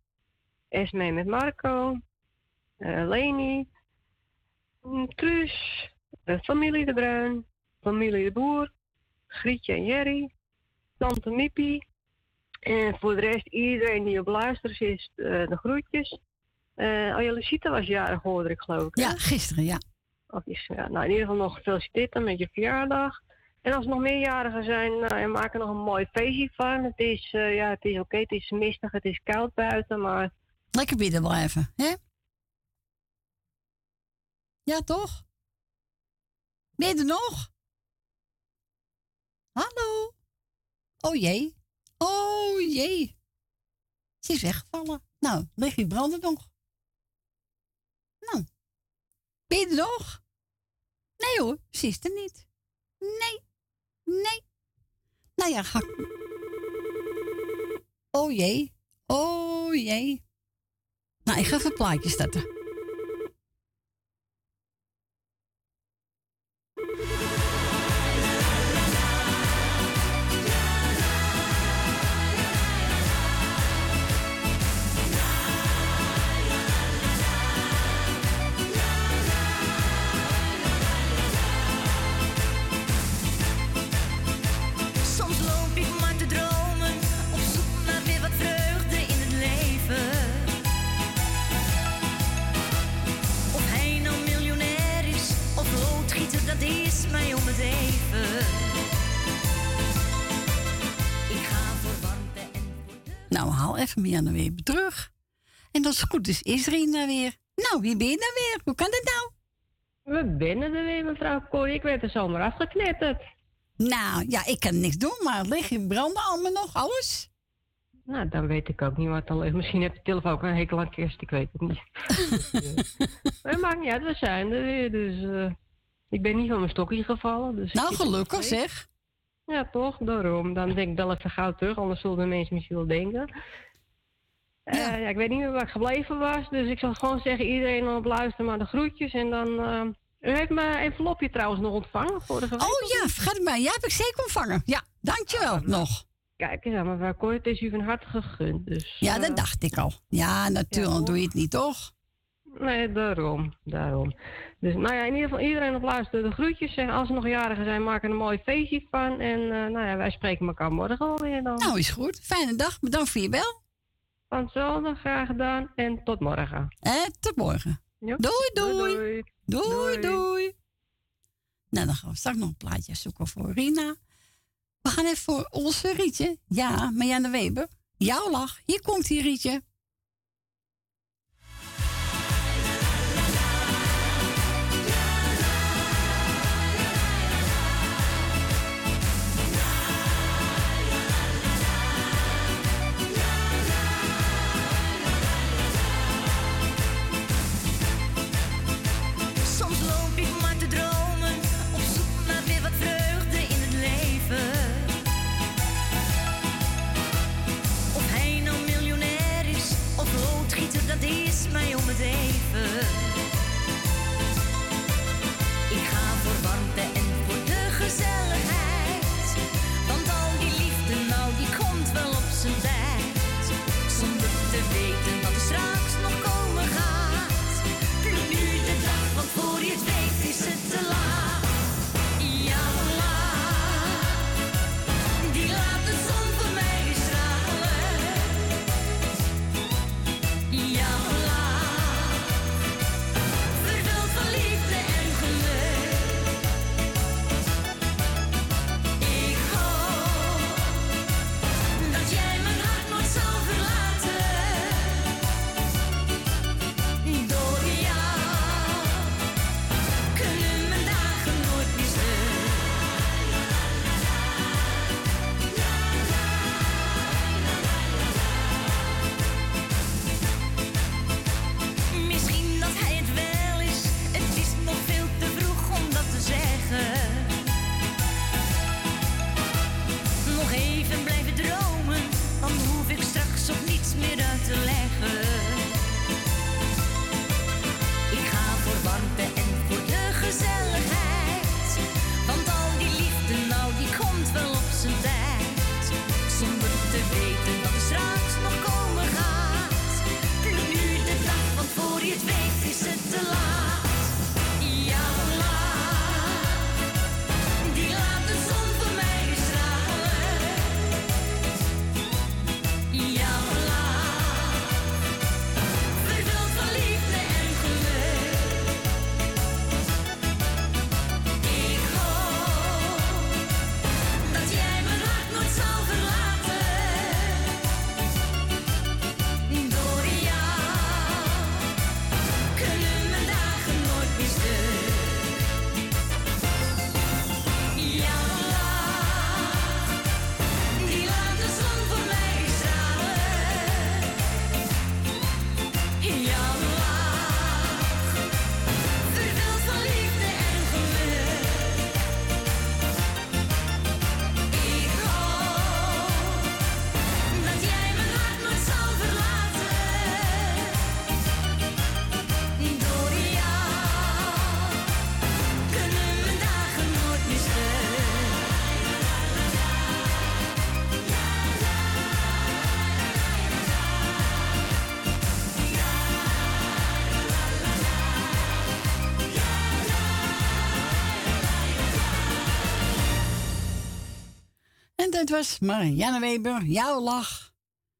Esme met Marco. Leni. mm, Truus. familie De Bruin. Familie De Boer. Grietje en Jerry. Tante Mippie. En voor de rest, iedereen die op luistert is, de groetjes. Eh oh was jarig, hoorde ik geloof ik. Ja, gisteren, ja. Is, ja, nou, in ieder geval nog gefeliciteerd dan met je verjaardag. En als er nog meerjarigen zijn, nou, maak er nog een mooi feestje van. Het is, eh, ja, het is oké, het is mistig, het is koud buiten, maar... Lekker binnen blijven, hè? Ja, toch? Ben je nog? Hallo? Oh jee. Oh jee. Ze is weggevallen. Nou, ligt die branden nog? Nou. Nog? Nee hoor, ze is er niet. Nee. Nee. Nou ja, ga. Oh jee. Oh jee. Nou, ik ga even een plaatje Mianne weer terug. En als het goed is, is Rina weer. Nou, wie ben je nou weer? Hoe kan dat nou? We binnen er weer, mevrouw Corrie. Ik werd er zomaar afgeknetterd. Nou, ja, ik kan niks doen, maar het ligt in branden allemaal nog, alles. Nou, dan weet ik ook niet wat dan ligt. Misschien heeft de telefoon ook een hekel aan kerst, ik weet het niet. maar maakt niet uit, we zijn er weer. Dus eh, ik ben niet van mijn stokje gevallen. Dus Nou, er gelukkig zeg. Ja, toch? Daarom. Dan denk ik bel even gauw terug, anders zullen de mensen misschien wel denken. Eh, ja. ik weet niet meer waar ik gebleven was, dus ik zal gewoon zeggen iedereen op luisteren maar de groetjes en dan... eh, u heeft mijn envelopje trouwens nog ontvangen vorige week. Oh ja, vergeet het maar. Ja, heb ik zeker ontvangen. Ja, dankjewel nog. Kijk eens aan, mevrouw Kooi, het is u van harte gegund. Dus, Ja, eh, dat dacht ik al. Ja, natuurlijk doe je het niet, toch? Nee, daarom, daarom. Dus nou ja, in ieder geval iedereen op luisteren de groetjes. En als er nog jarigen zijn, maak er een mooi feestje van. En nou ja, wij spreken elkaar morgen alweer dan. Nou, is goed. Fijne dag. Bedankt voor je bel. Van hetzelfde, graag gedaan. En tot morgen. En tot morgen. Ja. Doei, doei. Doei, Doei, doei. Nou, dan gaan we straks nog een plaatje zoeken voor Rina. We gaan even voor onze Rietje. Ja, Marianne Weber. Jouw lach. Hier komt die Rietje. Dat was Marianne Weber, jouw lach.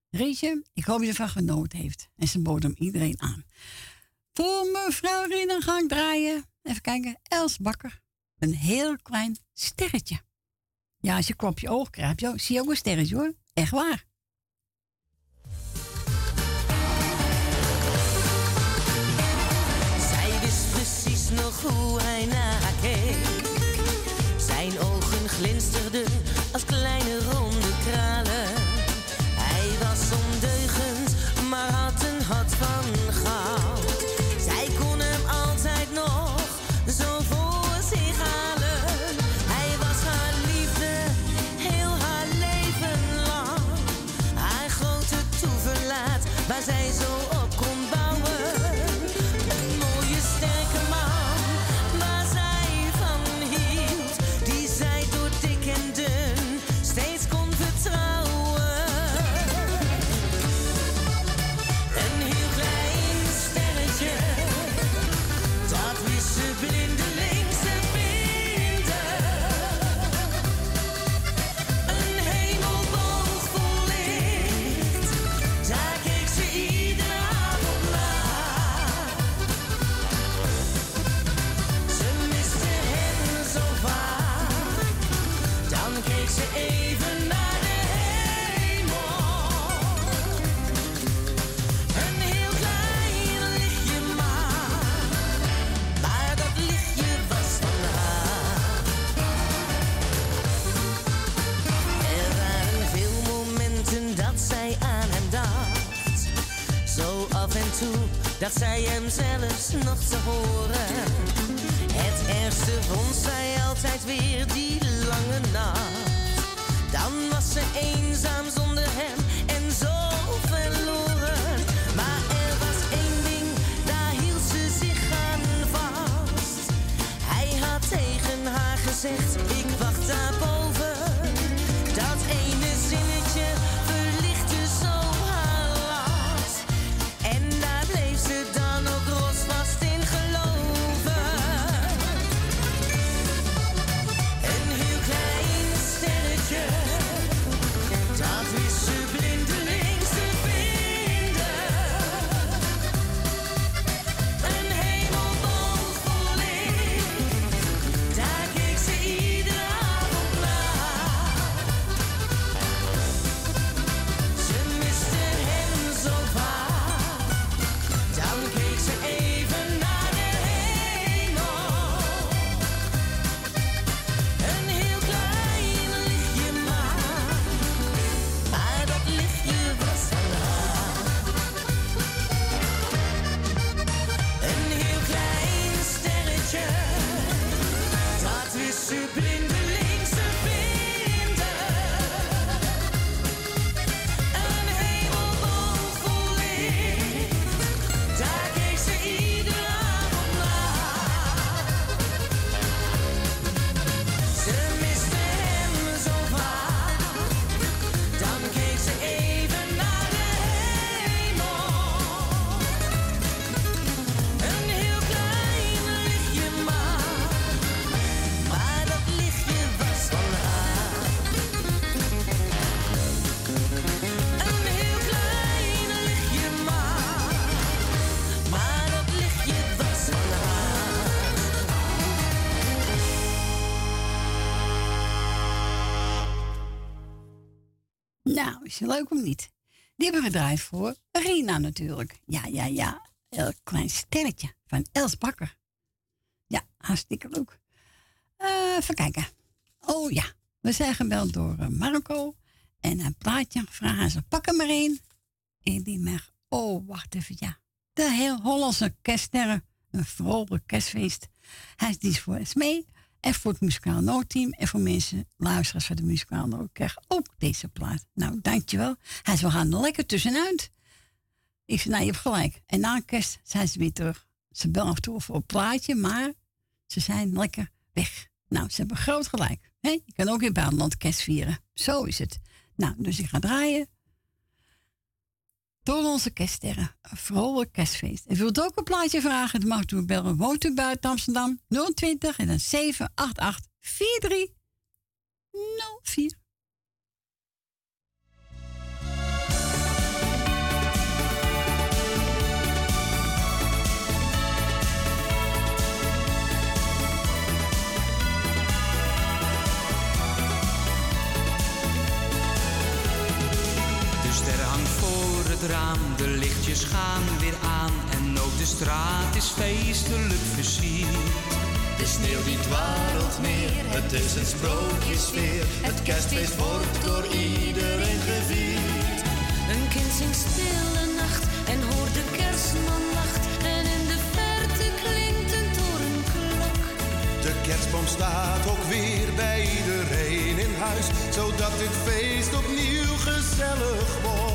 Rietje, ik hoop je ervan genoten heeft. En ze bood hem iedereen aan. Voor mevrouw Rina ga ik draaien. Even kijken, Els Bakker. Een heel klein sterretje. Ja, als je een klopje oog krijgt, je zie je ook een sterretje hoor. Echt waar. Nog. Zijn ogen glinsterden als kleine ronde kralen. Hij was ondeugend, maar had een hart van dacht zij hem zelfs nog te horen. Het ergste vond zij altijd weer die lange nacht. Dan was ze eenzaam zonder hem en zo verloren. Maar er was één ding, daar hield ze zich aan vast. Hij had tegen haar gezegd, ik wacht daarboven. Leuk of niet? Die hebben we gedraaid voor Rina natuurlijk. Ja, ja, ja. Een klein sterretje van Els Bakker. Ja, hartstikke leuk. Eh, even kijken. Oh ja, we zijn gebeld door eh, Marco. En een plaatje. Hij zei, pak hem maar één. En die mag, oh, wacht even, ja. De heel Hollandse kerststerren. Een vrolijk kerstfeest. Hij is voor Esmee. En voor het muzikaal noodteam. En voor mensen, luisteraars van de muzikaal nood, krijgen ook deze plaat. Nou, dankjewel. Hij zei, we gaan er lekker tussenuit. Ik zei, nou, je hebt gelijk. En na kerst zijn ze weer terug. Ze bellen af en toe voor een plaatje, maar ze zijn lekker weg. Nou, ze hebben groot gelijk. Je kan ook in het buitenland kerst vieren. Zo is het. Nou, dus ik ga draaien door onze kerststerren. Een vrolijk kerstfeest. En wilt ook een plaatje vragen? Dan mag u bellen. Woont u buiten Amsterdam? 020 en dan 788 43 Dus Sterren hangt voor het de lichtjes gaan weer aan en ook de straat is feestelijk versierd. De sneeuw die dwarrelt meer, het is een sprookjesfeer, het kerstfeest wordt door iedereen gevierd. Een kind zingt stille nacht en hoort de kerstman lacht en in de verte klinkt een torenklok. De kerstboom staat ook weer bij iedereen in huis, zodat dit feest opnieuw gezellig wordt.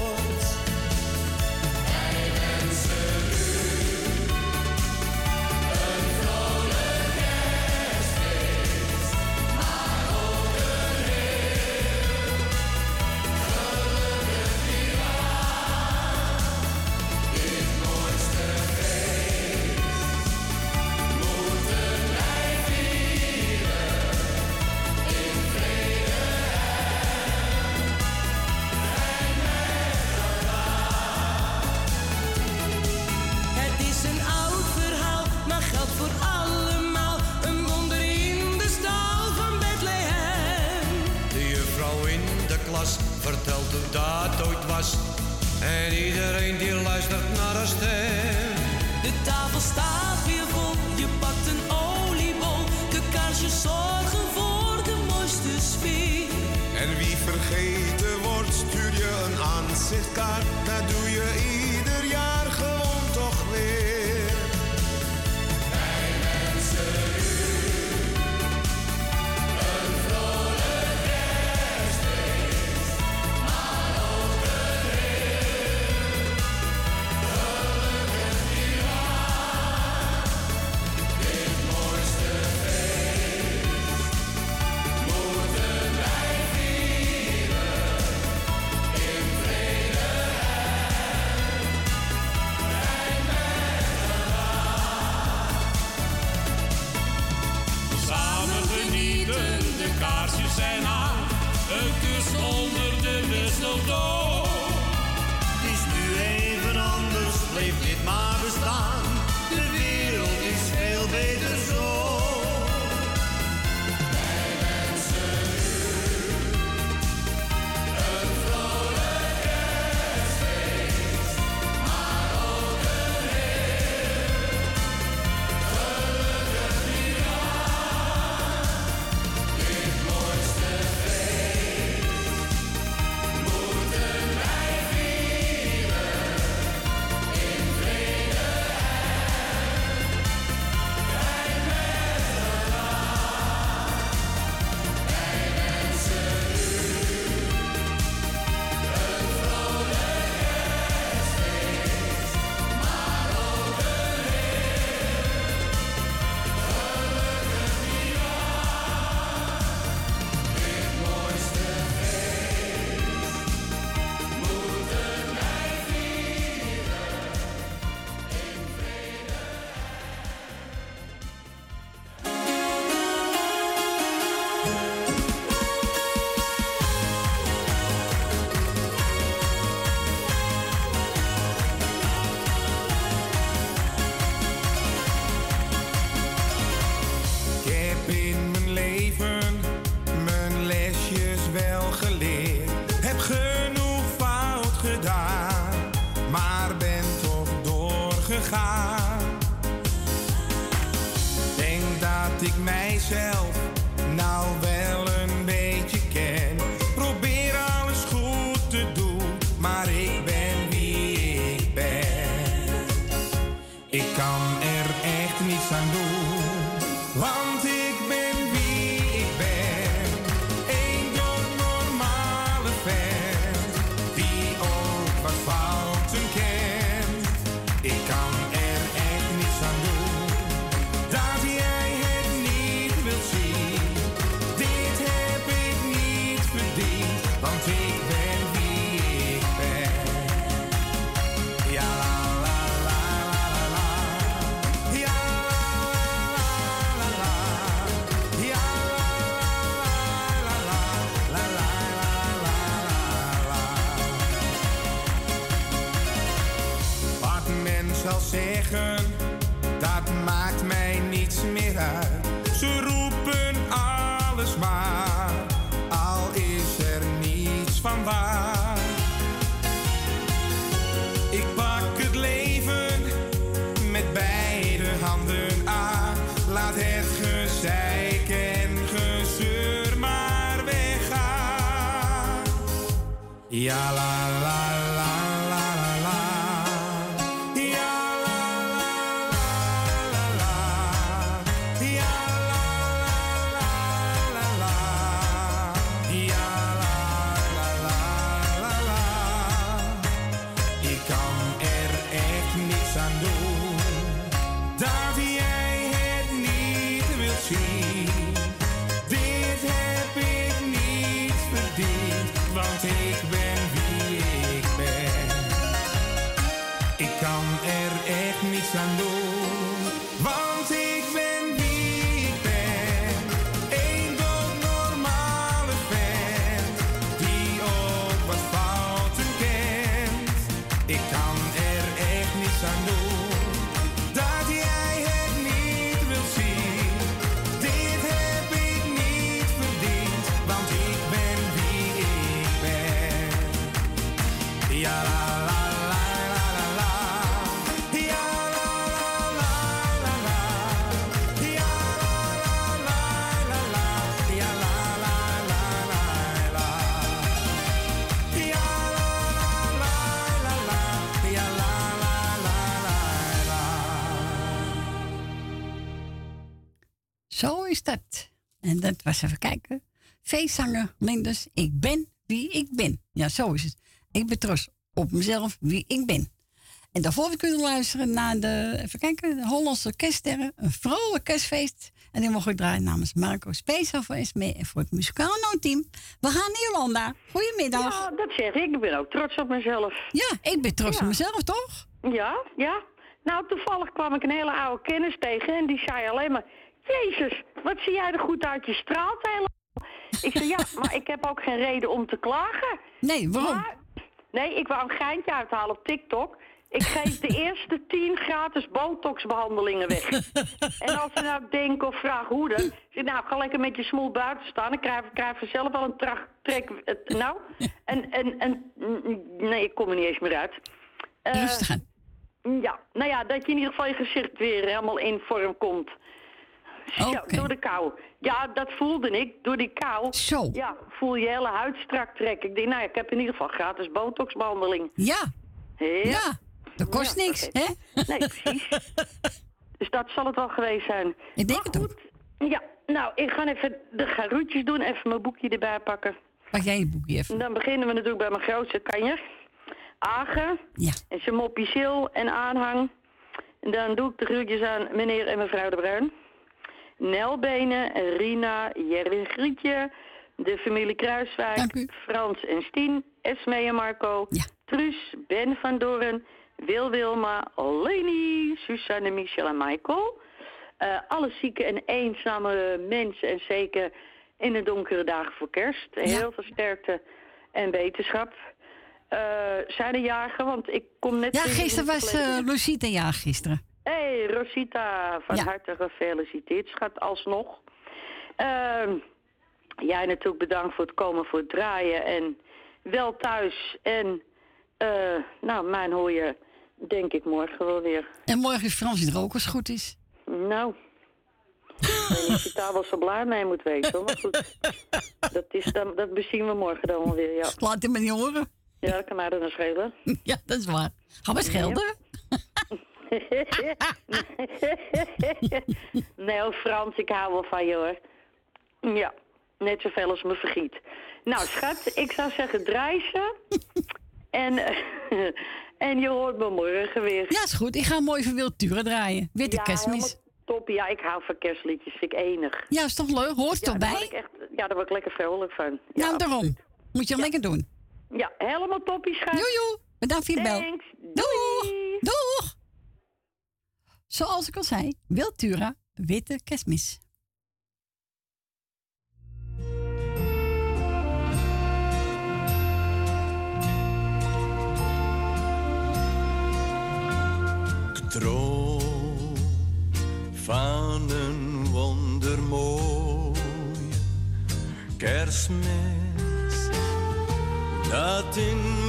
En dat was even kijken. Feestzanger Linders, ik ben wie ik ben. Ja, zo is het. Ik ben trots op mezelf wie ik ben. En daarvoor we kunnen luisteren naar de, even kijken, de Hollandse kerststerren. Een vrolijk kerstfeest. En die mogen ik draaien namens Marco Speciaal voor Esme en voor het muzikaal team. We gaan naar Jolanda. Goedemiddag. Ja, dat zeg ik. Ik ben ook trots op mezelf. Ja, ik ben trots op mezelf, toch? Ja, ja. Nou, toevallig kwam ik een hele oude kennis tegen en die zei alleen maar... Jezus, wat zie jij er goed uit, je straalt helemaal. Ik zei, ja, maar ik heb ook geen reden om te klagen. Nee, waarom? Maar- nee, ik wou een geintje uithalen op TikTok. Ik geef de eerste tien gratis botoxbehandelingen weg. en als ze nou denken of vragen hoe dan... zeg nou, ga lekker met je smoel buiten staan. Ik krijg, krijg vanzelf wel een trag, trek... nou, en, en, en... Nee, ik kom er niet eens meer uit. Rustig aan. Ja, nou ja, dat je in ieder geval je gezicht weer helemaal in vorm komt. Ja, door de kou. Ja, dat voelde ik. Door die kou. Zo. Ja, voel je hele huid strak trekken. Ik denk, nou, ik heb in ieder geval gratis botoxbehandeling. Ja. Ja. dat kost Ja, niks, hè? Nee, precies. dus dat zal het wel geweest zijn. Ik denk het ook. Ja, nou, ik ga even de garoetjes doen. Even mijn boekje erbij pakken. Pak jij je boekje even. Dan beginnen we natuurlijk bij mijn grootste kanjer. Agen. Ja. En zijn moppie en aanhang. En dan doe ik de groetjes aan meneer en mevrouw de Bruin. Nelbenen, Rina, Jerwin Grietje, de familie Kruiswijk, Frans en Stien, Esme en Marco, Truus, Ben van Doren, Wil Wilma, Leni, Suzanne, Michel en Michael. Eh, alle zieke en eenzame mensen en zeker in de donkere dagen voor kerst. Heel veel sterkte en wetenschap. Eh, zijn er jagen, want ik kom net... Ja, gisteren was eh Lucita ja gisteren. Hé, hey, Rosita, van harte gefeliciteerd, schat, alsnog. Ehm, jij natuurlijk bedankt voor het komen, voor het draaien en wel thuis. En, eh, nou, mijn hoor je, denk ik, morgen wel weer. En morgen is Frans er ook als het goed is. Nou, ik weet of je daar wel zo blij mee moet weten. Maar goed, dat, is dan, dat bezien we morgen dan wel weer, ja. Laat hem maar niet horen. Ja, dat kan mij dan schelen. Ja, dat is waar. Gaan we schelden? nee, oh, Frans, ik hou wel van je hoor. Ja, net zoveel als me vergiet. Nou, schat, ik zou zeggen dreizen. en, en je hoort me morgen weer. Ja, is goed. Ik ga mooi van Wilturen draaien. Witte ja, kerstmis. Top, ja, ik hou van kerstliedjes, vind ik enig. Ja, is toch leuk? Hoort ja, daar bij? ik echt, ja, daar word ik lekker vrolijk van. Ja, nou, daarom. Moet je lekker doen. Ja, helemaal toppie, schat. Jojo, bedankt voor je bel. Doeg! Doeg! Zoals ik al zei, Wiltura, witte kerstmis. Ik droom van een wondermooie kerstmis dat in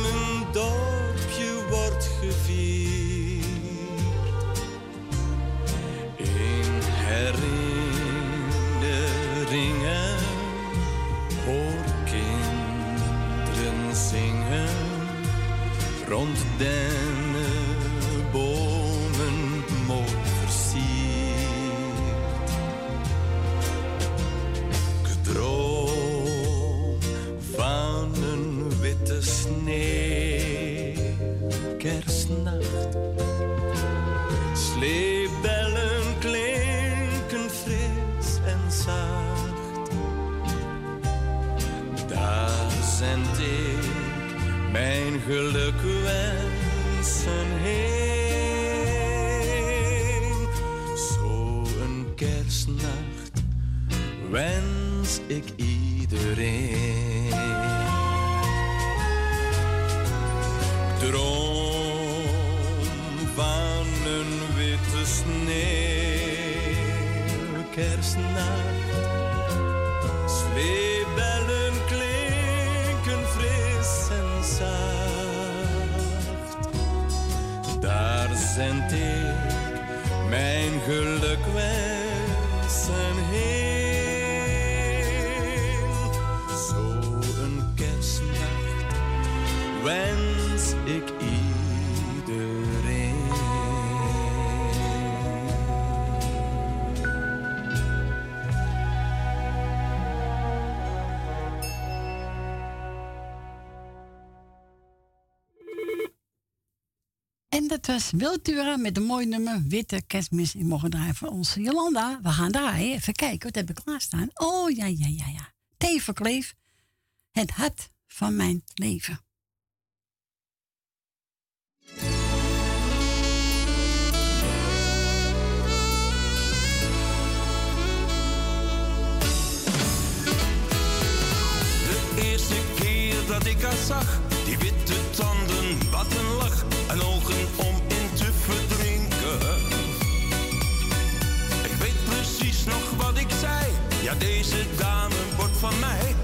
rond dennenbomen witte sneeuw, kerstnacht. Sleebellen klinken fris en zacht. Daar zend ik mijn gelukwensen dat was Wiltura met een mooi nummer Witte Kerstmis. Die mogen draaien voor onze Jolanda. We gaan draaien. Even kijken, wat heb ik klaarstaan? Oh, ja, ja, ja, ja. Thee Verkleef. Het hart van mijn leven. De eerste keer dat ik haar zag, die witte tanden, wat een lach en ogen om in te verdrinken. Ik weet precies nog wat ik zei, ja deze dame wordt van mij,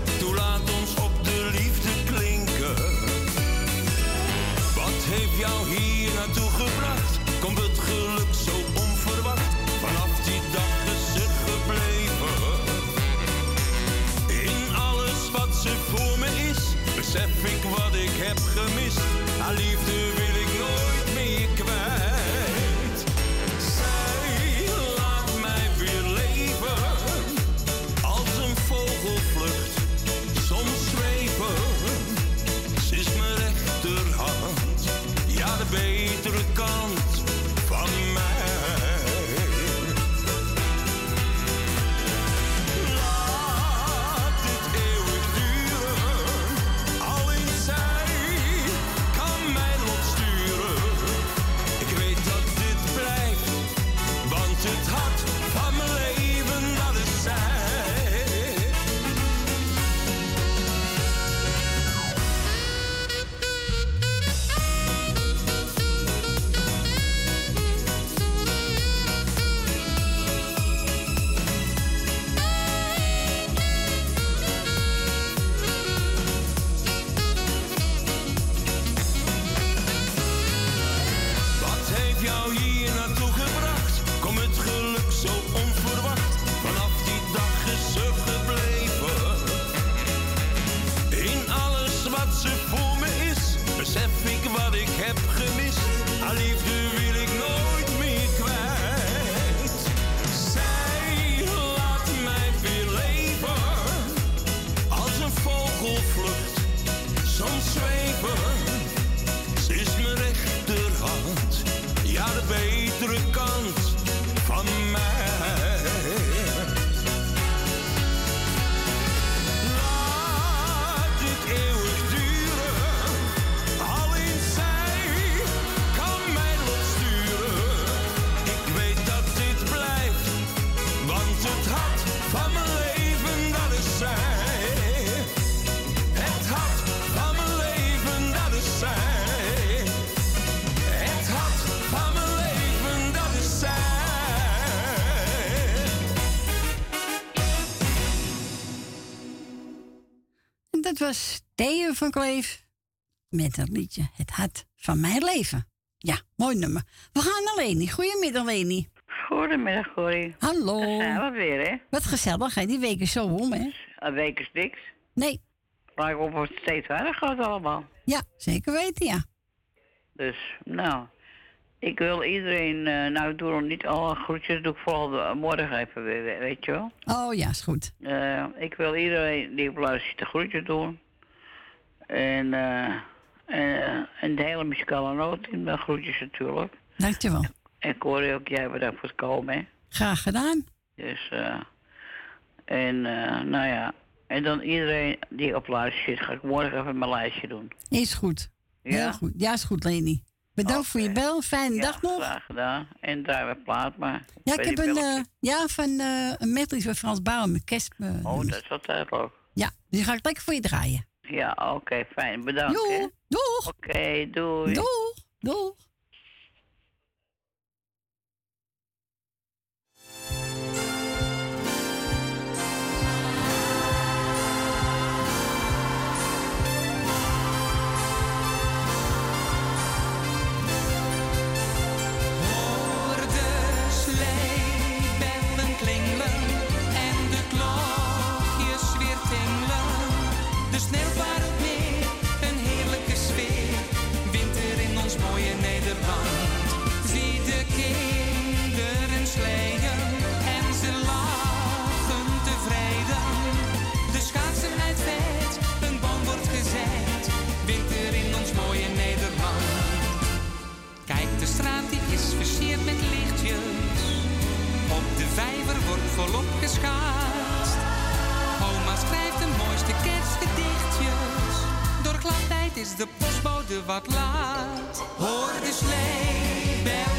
dat was Theo van Kleef met het liedje Het hart van mijn leven. Ja, mooi nummer. We gaan naar Leni. Goedemiddag, Leni. Goedemiddag, Corrie. Hallo. Daar zijn we weer, hè? Wat gezellig, hè? Die week is zo om, hè? Een week is niks. Nee. Maar op wordt het steeds harder gaat allemaal. Ja, zeker weten, ja. Dus, nou. Ik wil iedereen, eh, nou ik doe nog niet alle groetjes, doe ik vooral de- morgen even weer, we- weet je wel. Oh ja, is goed. Eh, ik wil iedereen die op luistert de groetjes doen. En, eh, en, en de hele muzikale noot in de groetjes natuurlijk. Dankjewel. En Corrie ook, jij bedankt voor het komen. hè. Graag gedaan. Dus, eh en eh, nou ja. En dan iedereen die op luister zit, ga ik morgen even mijn lijstje doen. Is goed. Heel Ja? goed. Ja, is goed, Leni. Bedankt voor je bel. Fijne Ja, dag nog. graag gedaan. En daar we plaat maar. Ja, ik heb een, eh, ja, van eh, een medley van Frans Bauer met kerst. eh, Oh, dat is altijd leuk. Ja, die ga ik lekker voor je draaien. Ja, oké, fijn. Bedankt. Doeg. Doeg. Oké, doei. Doeg. Doeg. Vijver wordt volop geschaatst. Oma schrijft de mooiste kerstgedichtjes. Door gladheid is de postbode wat laat. Hoor de klingelen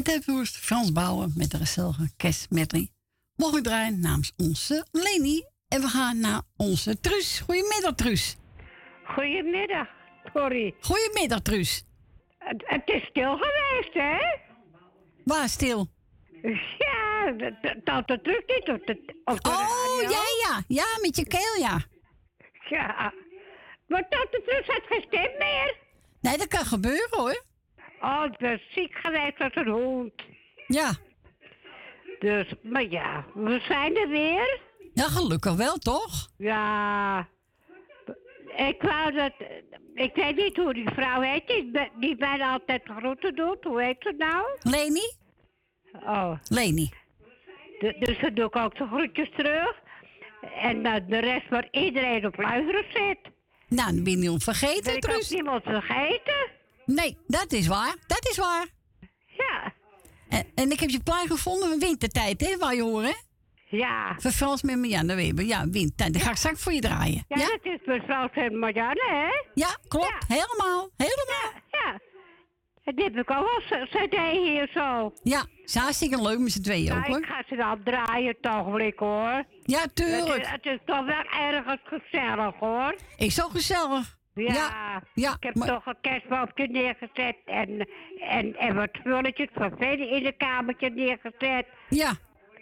Het heeft Frans Bouwen met de gezellige kerstmedley. Mogen we draaien namens onze Leni. En we gaan naar onze Truus. Goedemiddag, Truus. Goedemiddag, Corrie. Goedemiddag, Truus. Het, het is stil geweest, hè? Waar stil? Ja, dat- tante Truus niet op de, op de Oh, radio. ja, ja. Ja, met je keel, ja. Ja. Maar tante Truus had geen stem meer. Nee, dat kan gebeuren, hoor. Oh, ik ben ziek geweest als een hond. Ja. Dus, maar ja, we zijn er weer. Ja, gelukkig wel, toch? Ja. Ik wou dat... Ik weet niet hoe die vrouw heet, die, die bijna altijd groeten doet. Hoe heet ze nou? Leni? Oh. Leni. Du- dus dan doe ik ook de groetjes terug. En dan de rest waar iedereen op luisteren zit. Nou, dan ben je niet Ben onvergeten, ik niemand vergeten? Nee, dat is waar. Dat is waar. Ja. En, en ik heb je plaat gevonden van wintertijd, hè? Waar je horen, hè? Ja. Van Frans met Marianne Weber. Ja, wintertijd. Die ga ik straks voor je draaien. Ja, dat is mevrouw en Marianne, hè? Ja, klopt. Helemaal. Helemaal. Ja. En die heb ik ook al z- cd hier zo. Ja, ze is hartstikke leuk met z'n tweeën ook, hoor. ik ga ze dan draaien toch, Blik, hoor. Ja, Het tuurlijk. is, het is toch wel ergens gezellig, hoor. Ik zo gezellig. Ja, ja, ik heb maar- toch een kerstboompje neergezet en, en, en wat spulletjes van verder in een kamertje neergezet. Ja.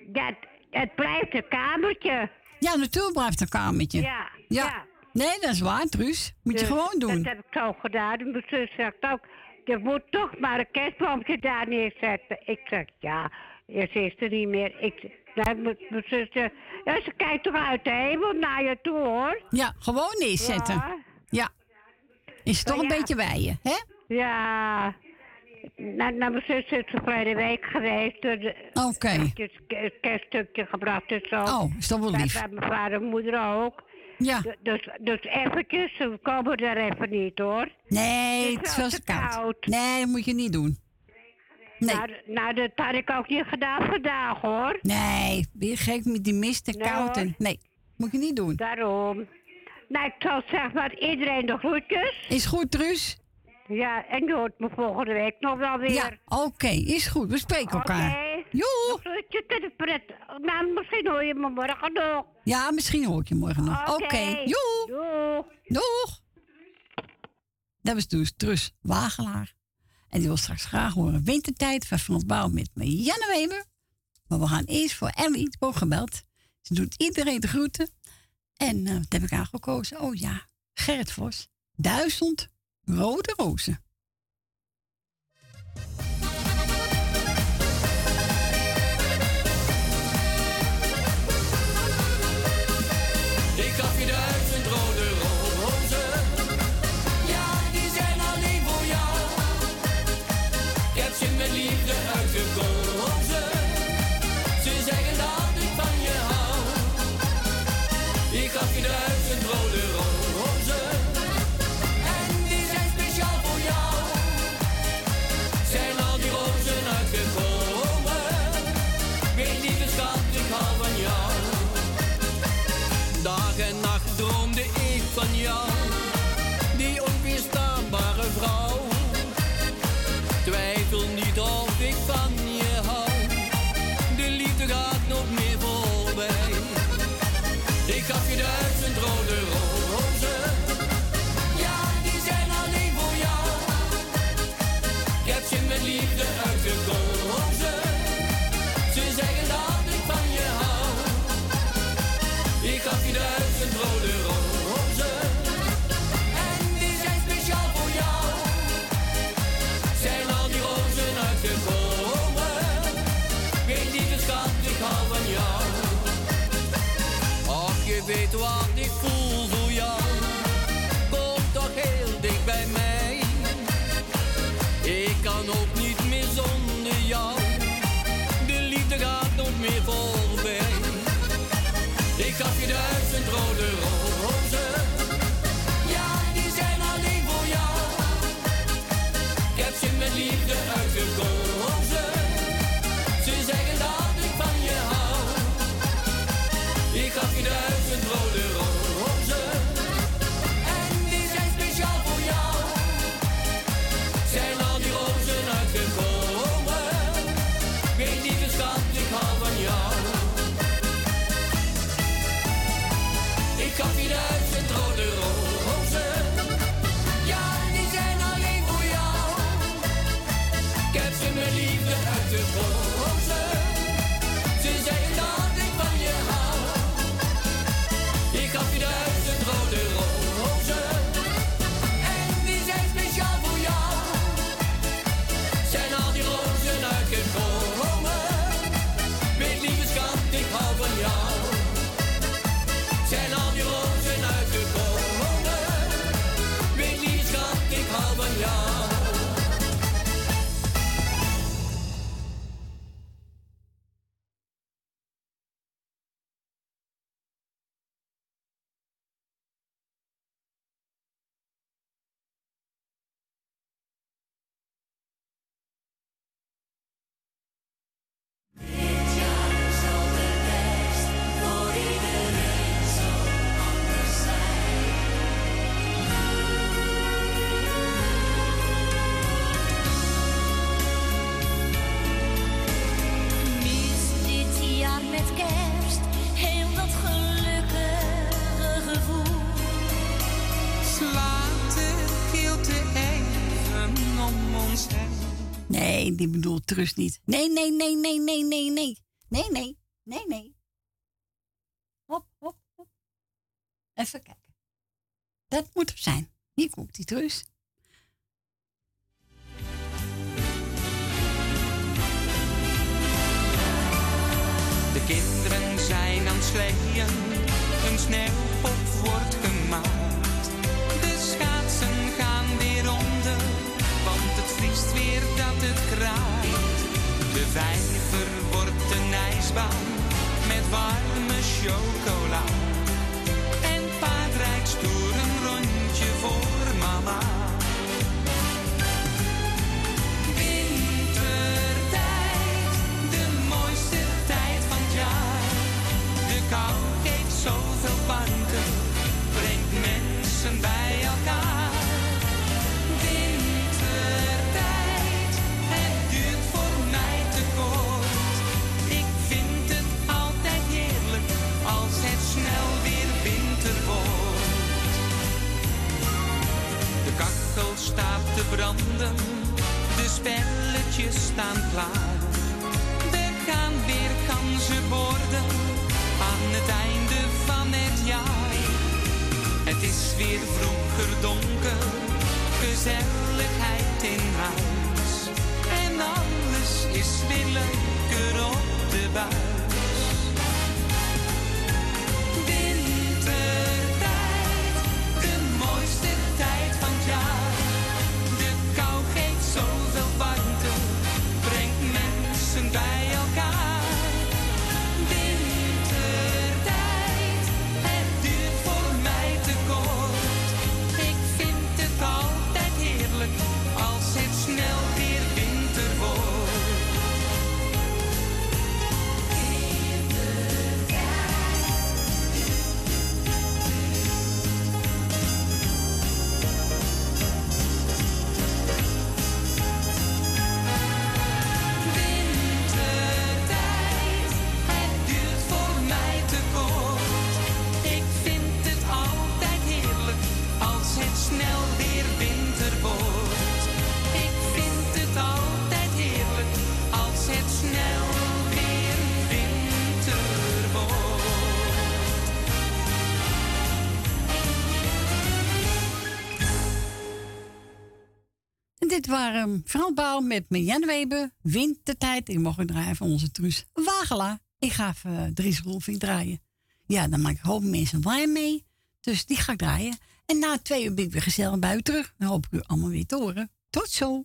Dat, het blijft een kamertje. Ja, natuurlijk blijft een kamertje. Ja, ja. ja. Nee, dat is waar, Truus. Moet je Dus gewoon doen. Dat heb ik zo gedaan. Mijn zus zegt ook, je moet toch maar een kerstboompje daar neerzetten. Ik zeg, ja, je is er niet meer. Ik, nou, mijn zus zegt, ja, ze kijkt toch uit de hemel naar je toe, hoor. Ja, gewoon neerzetten. Ja. Ja. Is toch Maar een ja. beetje wijden, hè? Ja. Nou, nou, mijn zus is verleden week geweest. Dus, Oké. Een kerststukje gebracht en zo. Oh, is dat wel lief. Bij mijn vader en moeder ook. Ja. Du- Dus, dus eventjes, we komen er even niet hoor. Nee, Het het is wel te koud. koud. Nee, dat moet je niet doen. Nee. Nou, nou, dat had ik ook niet gedaan vandaag hoor. Nee, weer gek met die mist en Nee, koud. En, nee, moet je niet doen. Daarom. Nou, ik zal zeg maar iedereen de groetjes. Is goed, Truus? Ja, en je hoort me volgende week nog wel weer. Ja, oké, is goed. We spreken elkaar. Oké. Groetjes tot de pret. Nou, misschien hoor je me morgen nog. Ja, misschien hoor ik je morgen nog. Oké, Oké. joe. Doeg. Doeg. Dat was dus Truus Wagelaar. En die wil straks graag horen Wintertijd van Frans Bouw met Janne Weber. Maar we gaan eerst voor Ellie boog gebeld. Ze doet iedereen de groeten. En eh, wat heb ik aangekozen? Oh ja, Gerrit Vos. Duizend rode rozen. die bedoel trust niet. Nee, nee, nee, nee, nee, nee, nee. Nee, nee, nee, nee. Hop, hop, hop. Even kijken. Dat moet er zijn. Hier komt die trust. warm. Frans Bouw met mijn Weber. wintertijd. Ik mag u draaien van onze Truus Wagela. Ik ga even drie Dries draaien. Ja, dan maak ik een hoop mensen wijn mee. Dus die ga ik draaien. En na twee uur ben ik weer gezellig buiten terug. Dan hoop ik u allemaal weer te horen. Tot zo.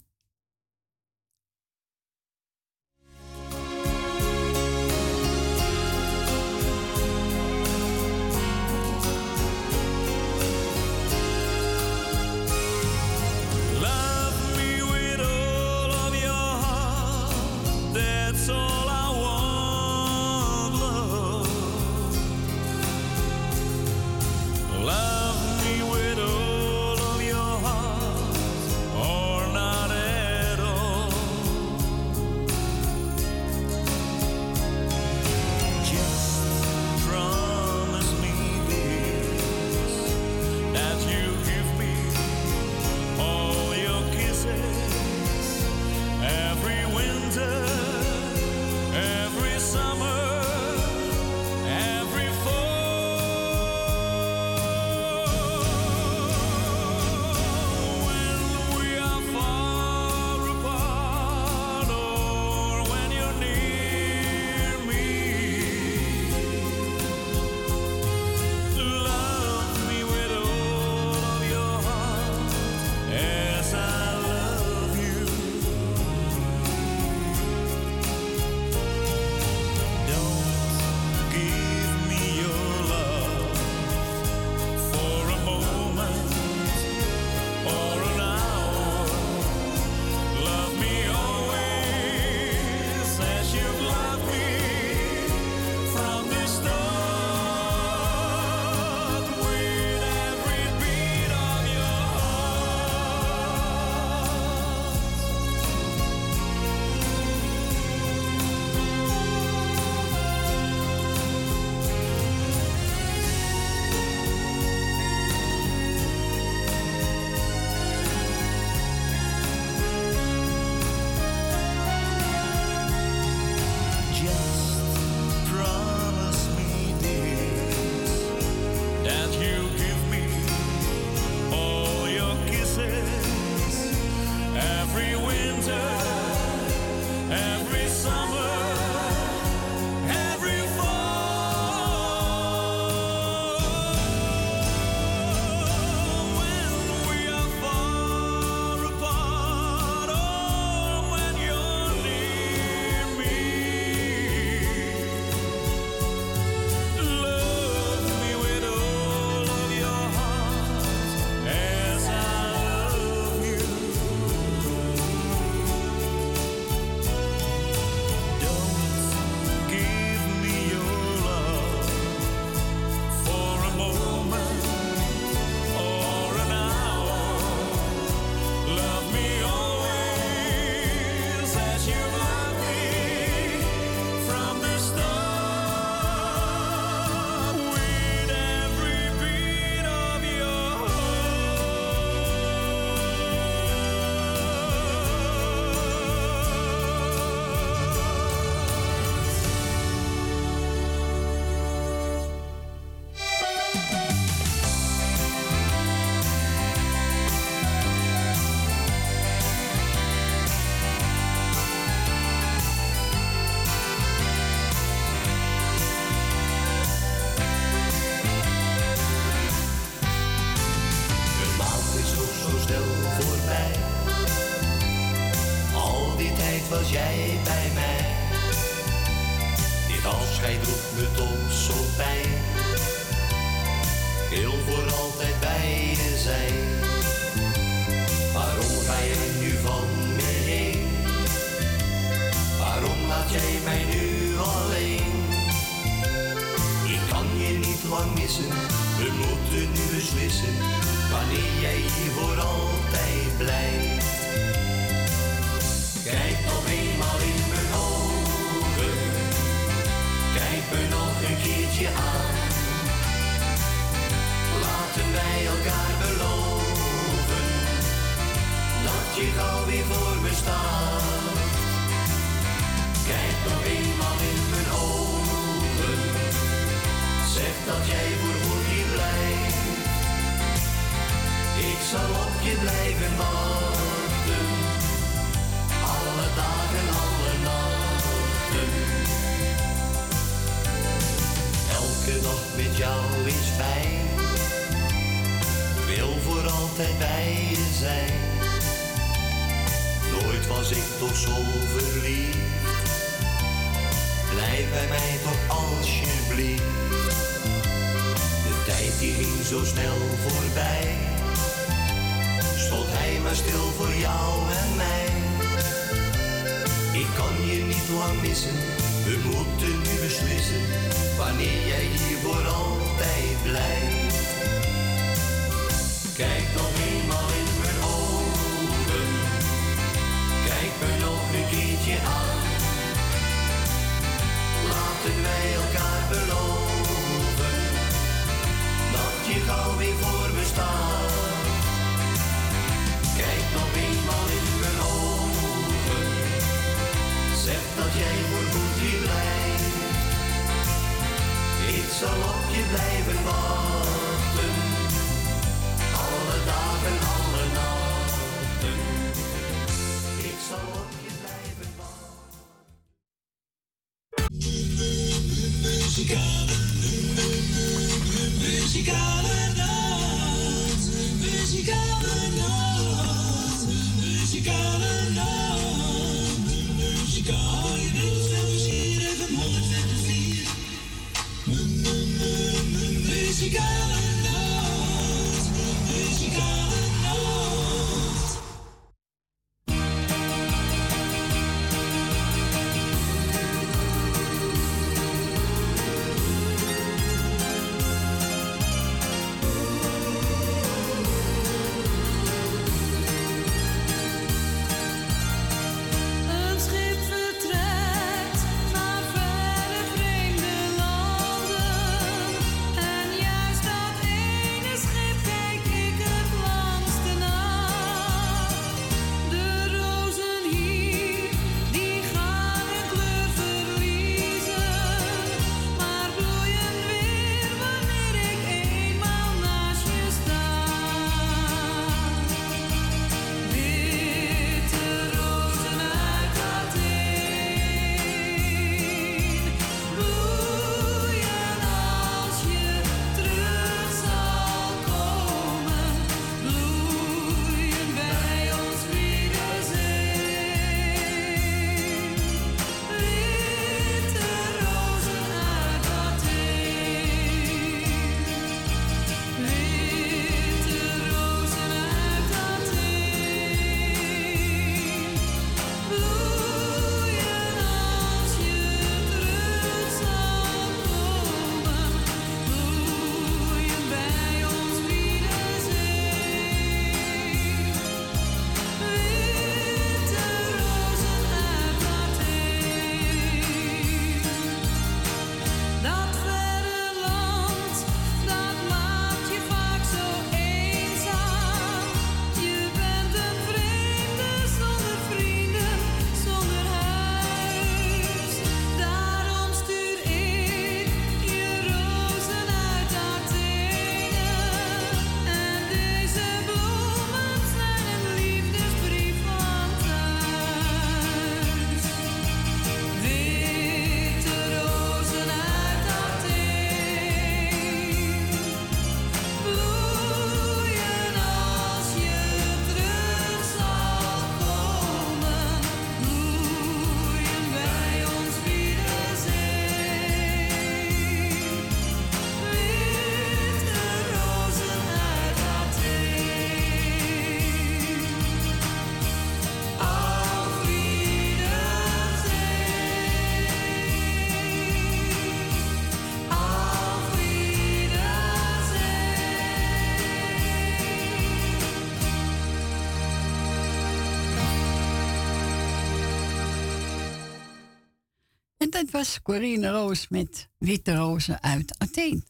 Keertje aan. Laten wij elkaar beloven dat je gauw weer voor me staat. Kijk nog eenmaal in mijn ogen, zeg dat jij voor goed hier blijft. Ik zal op je blijven wachten, Elke dag met jou is fijn, wil voor altijd bij je zijn. Nooit was ik toch zo verliefd, blijf bij mij toch alsjeblieft. De tijd die ging zo snel voorbij, stond hij maar stil voor jou en mij. Ik kan je niet lang missen, moeten nu beslissen, wanneer jij hier voor altijd blijft. Kijk nog eenmaal in mijn ogen, kijk me nog een keertje aan. Laten wij elkaar beloven, dat je gauw weer voor me staat. Zal op je blijven wachten, Dat was Corine Roos met Witte Rozen uit Athene.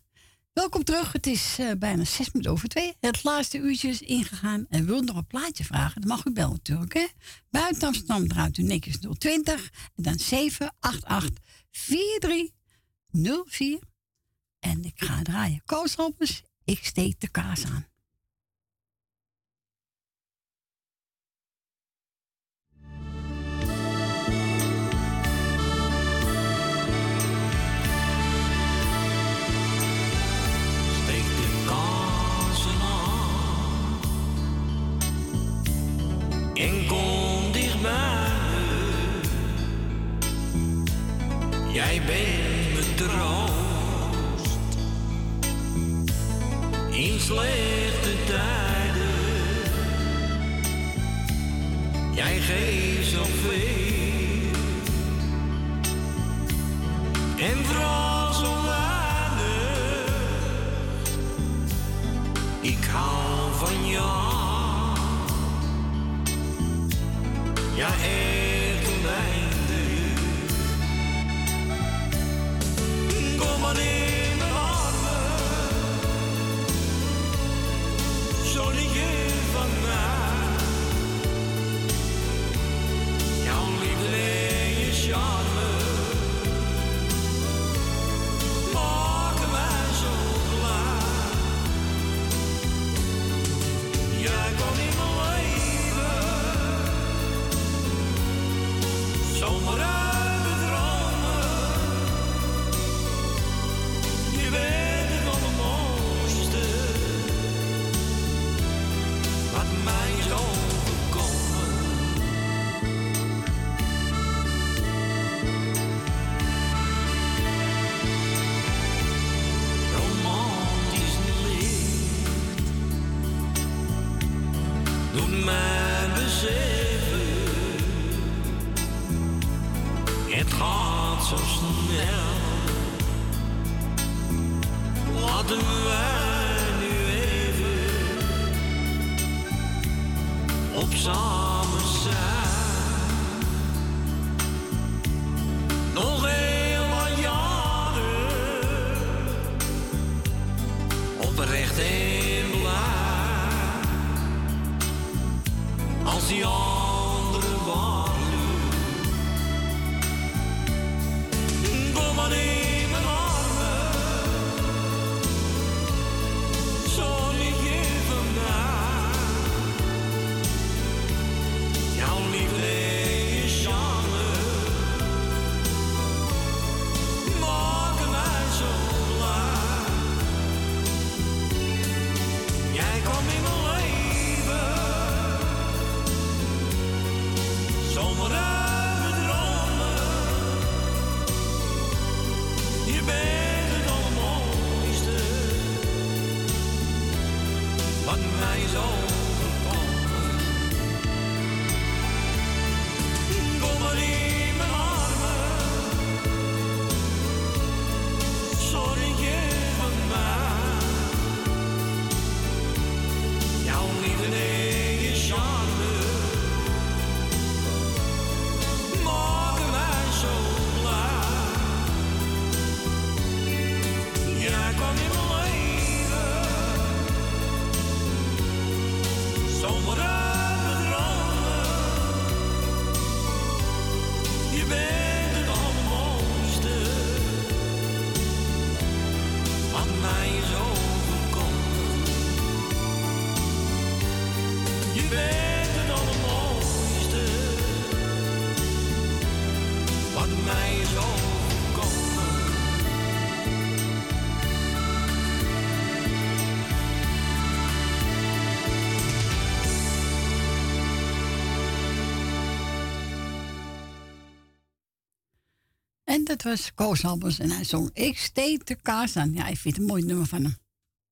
Welkom terug. Het is eh, bijna zes minuten over twee. Het laatste uurtje is ingegaan. En wil nog een plaatje vragen? Dan mag u bellen natuurlijk. Hè? Buiten Amsterdam draait u netjes 020. En dan 788 4304. En ik ga draaien. Kooshoppers, ik steek de kaas aan. Dat was Koos Albers en hij zong Ik steek de kaas aan. Ja, ik vind het een mooi nummer van hem.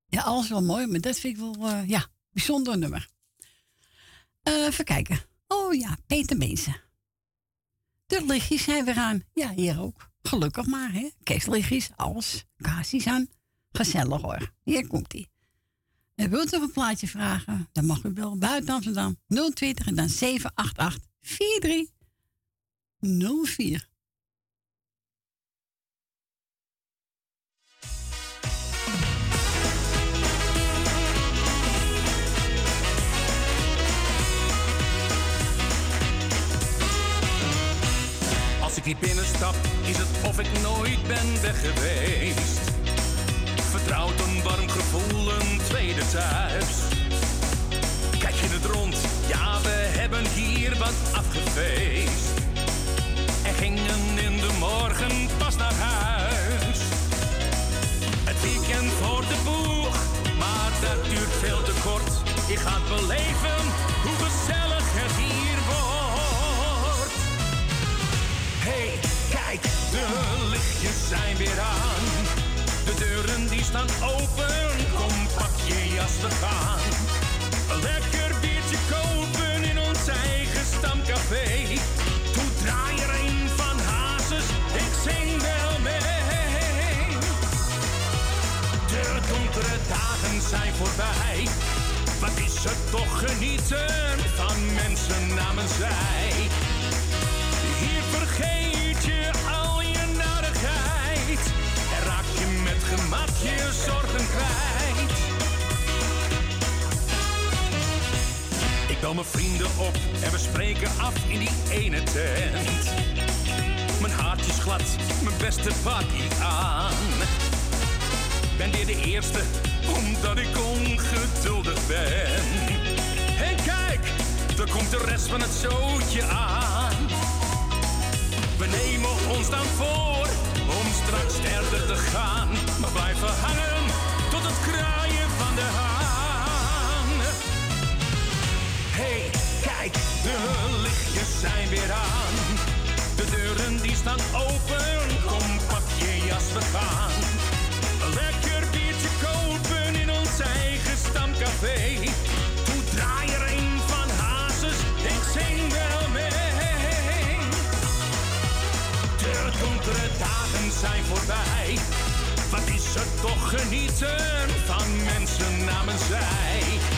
Ja, alles wel mooi, maar dat vind ik wel, eh, ja, bijzonder nummer. Eh, even kijken. Oh ja, Peter Bezen. De lichtjes zijn weer aan. Ja, hier ook. Gelukkig maar, hè. Kerstlichtjes, alles. Kaasjes aan. Gezellig hoor. Hier komt ie. En wilt u een plaatje vragen? Dan mag u wel buiten Amsterdam 020 en dan 788 4304. Hier binnenstap, is het of ik nooit ben weg geweest. Vertrouwd een warm gevoel, een tweede thuis. Kijk je het rond, ja, we hebben hier wat afgefeest. En gingen in de morgen pas naar huis. Het weekend voor de boeg, maar dat duurt veel te kort. Je gaat beleven Een lekker biertje kopen in ons eigen stamcafé. Toe draai er een van Hazes, ik zing wel mee. De donkere dagen zijn voorbij. Wat is het toch genieten van mensen namens zij. Hier vergeet je al je narigheid. En raak je met gemak je zorgen kwijt. Bel mijn vrienden op en we spreken af in die ene tent. Mijn hart is glad, mijn beste party aan. Ben weer de eerste, omdat ik ongeduldig ben. En kijk, er komt de rest van het zootje aan. We nemen ons dan voor om straks verder te gaan. Maar blijven hangen tot het kraaien van de haan. Hey, kijk, de lichtjes zijn weer aan. De deuren die staan open, kom pak je jas, we gaan. Lekker biertje kopen in ons eigen stamcafé. Toe draai er een van Hazes, ik zing wel mee. De donkere dagen zijn voorbij. Wat is het toch genieten van mensen namens zij.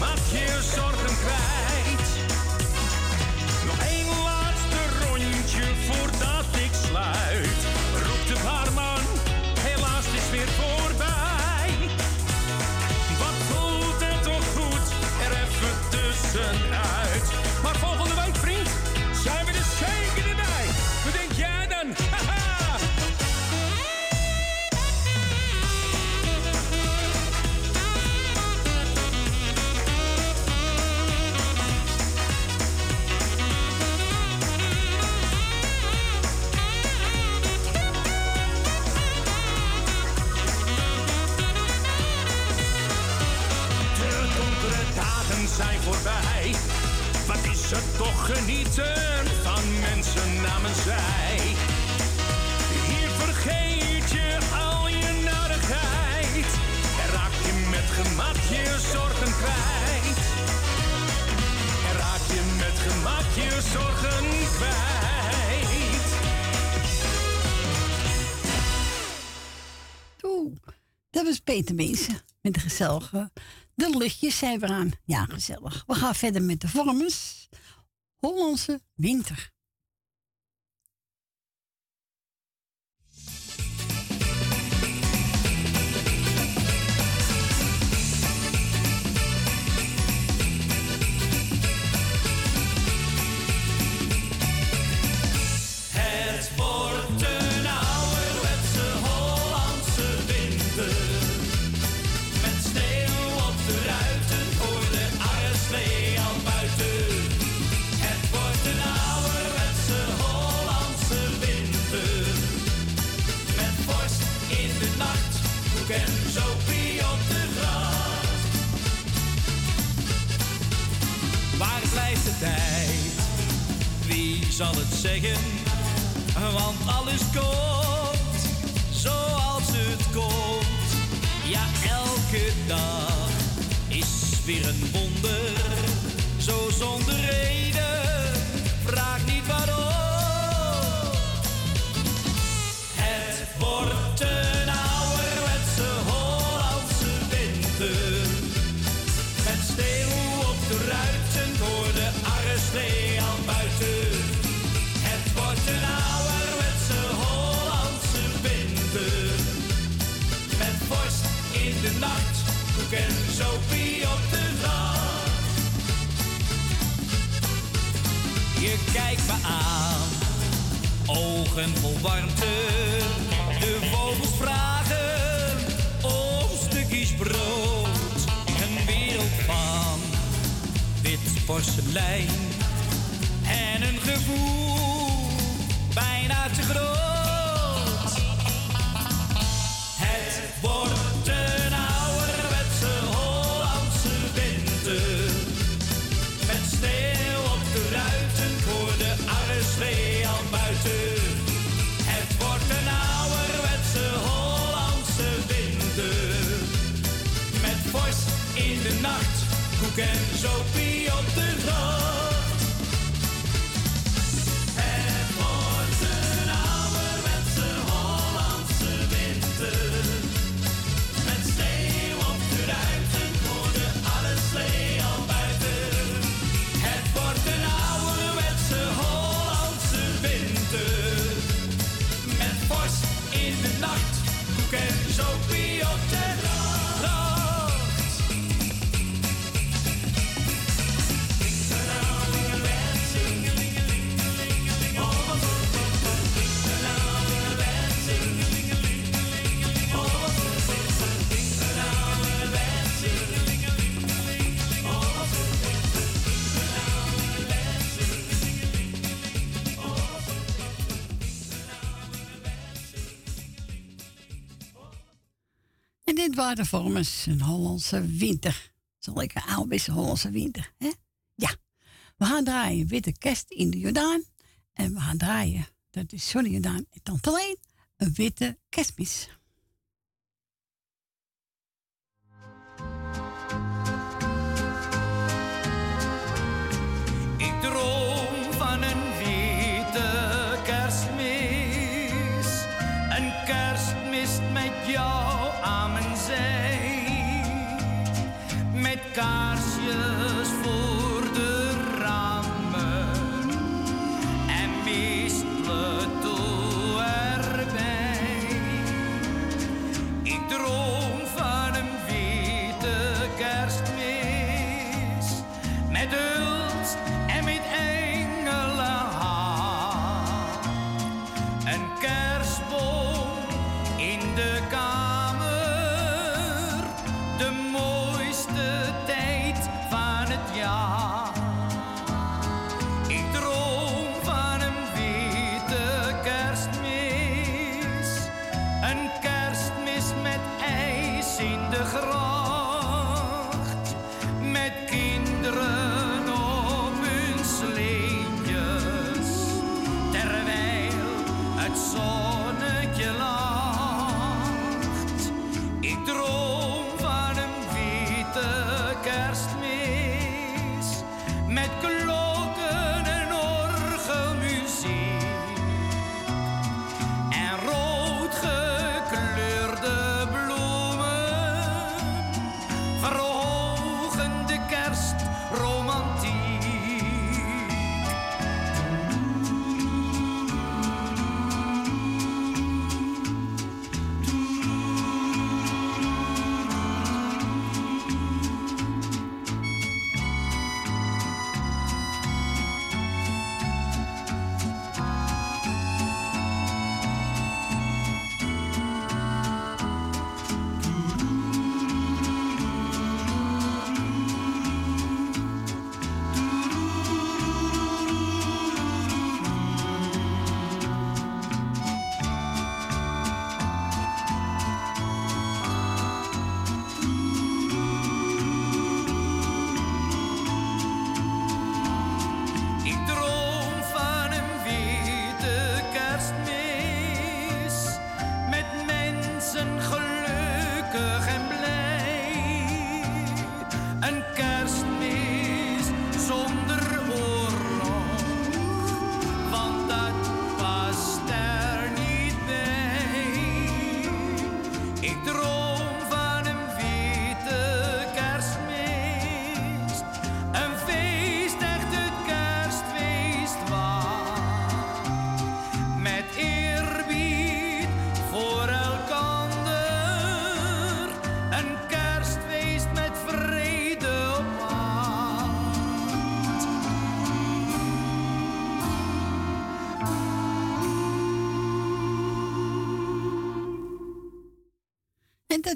Gemak je zorgen kwijt. Toch genieten van mensen namens zij. Hier vergeet je al je narigheid. En raak je met gemak je zorgen kwijt. En raak je met gemak je zorgen kwijt. Oeh, dat was Peter Mensen met de gezellige. De luchtjes zijn weer aan. Ja, gezellig. We gaan verder met de vormers. Hollandse winter. Zal het zeggen? Want alles komt zoals het komt. Ja, elke dag is weer een wonder. Zo zonder reden, vraag niet waarom. kijk me aan. Ogen vol warmte, de vogels vragen om stukjes brood. Een wereld van wit porselein en een gevoel bijna te groot. watervormers, een Hollandse winter. Zal ik een oude Hollandse winter, hè? Ja. We gaan draaien Witte Kerst in de Jordaan. En we gaan draaien, dat is Zonne-Jordaan en Tante Leen, een Witte Kerstmis.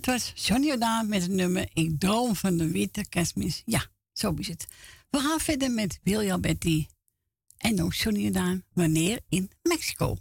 Het was Johnny Jordaan met het nummer Ik droom van de witte kerstmis. Ja, zo is het. We gaan verder met William Betty en ook Johnny Jordaan, wanneer in Mexico.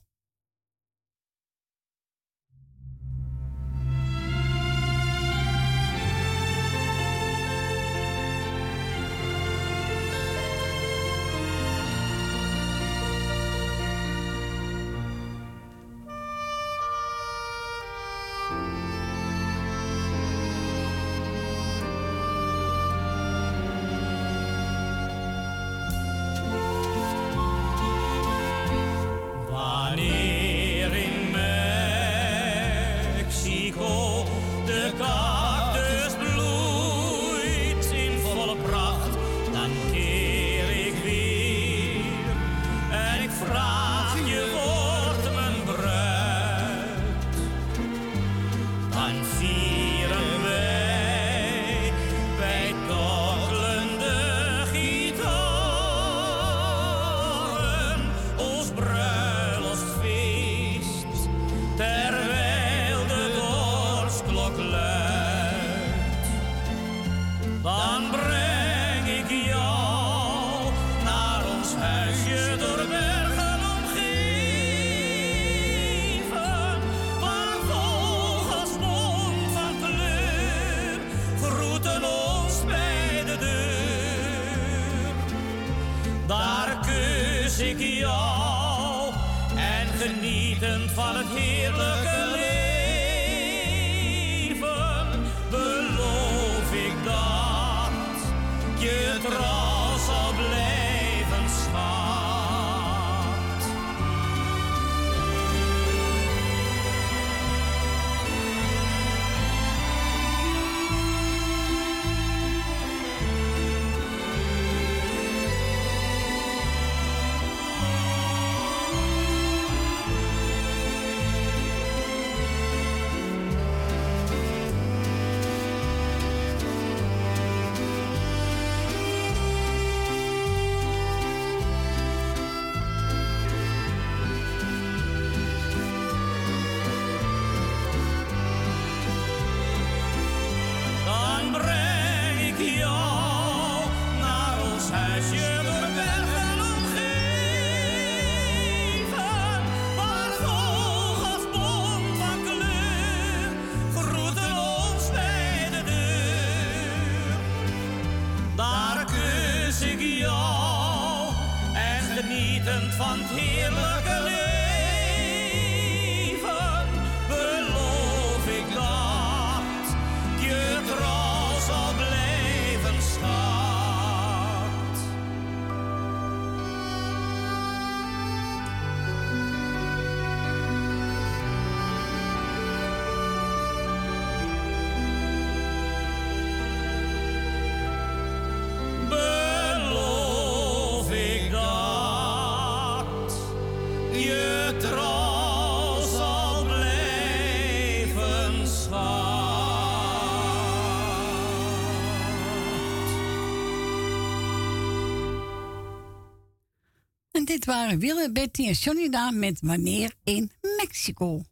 dit waren Willem, Betty en Johnny daar met Wanneer in Mexico.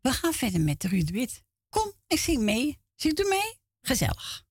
We gaan verder met Ruud Wit. Kom, ik zing mee. Ziet u mee? Gezellig.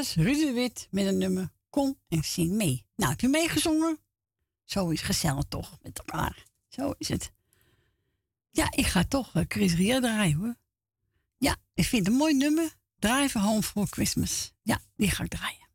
was Wit met een nummer Kom en zing mee. Nou, heb je meegezongen? Zo is gezellig toch met elkaar. Zo is het. Ja, ik ga toch eh, Chris Rier draaien hoor. Ja, ik vind het een mooi nummer. Drive Home for Christmas. Ja, die ga ik draaien.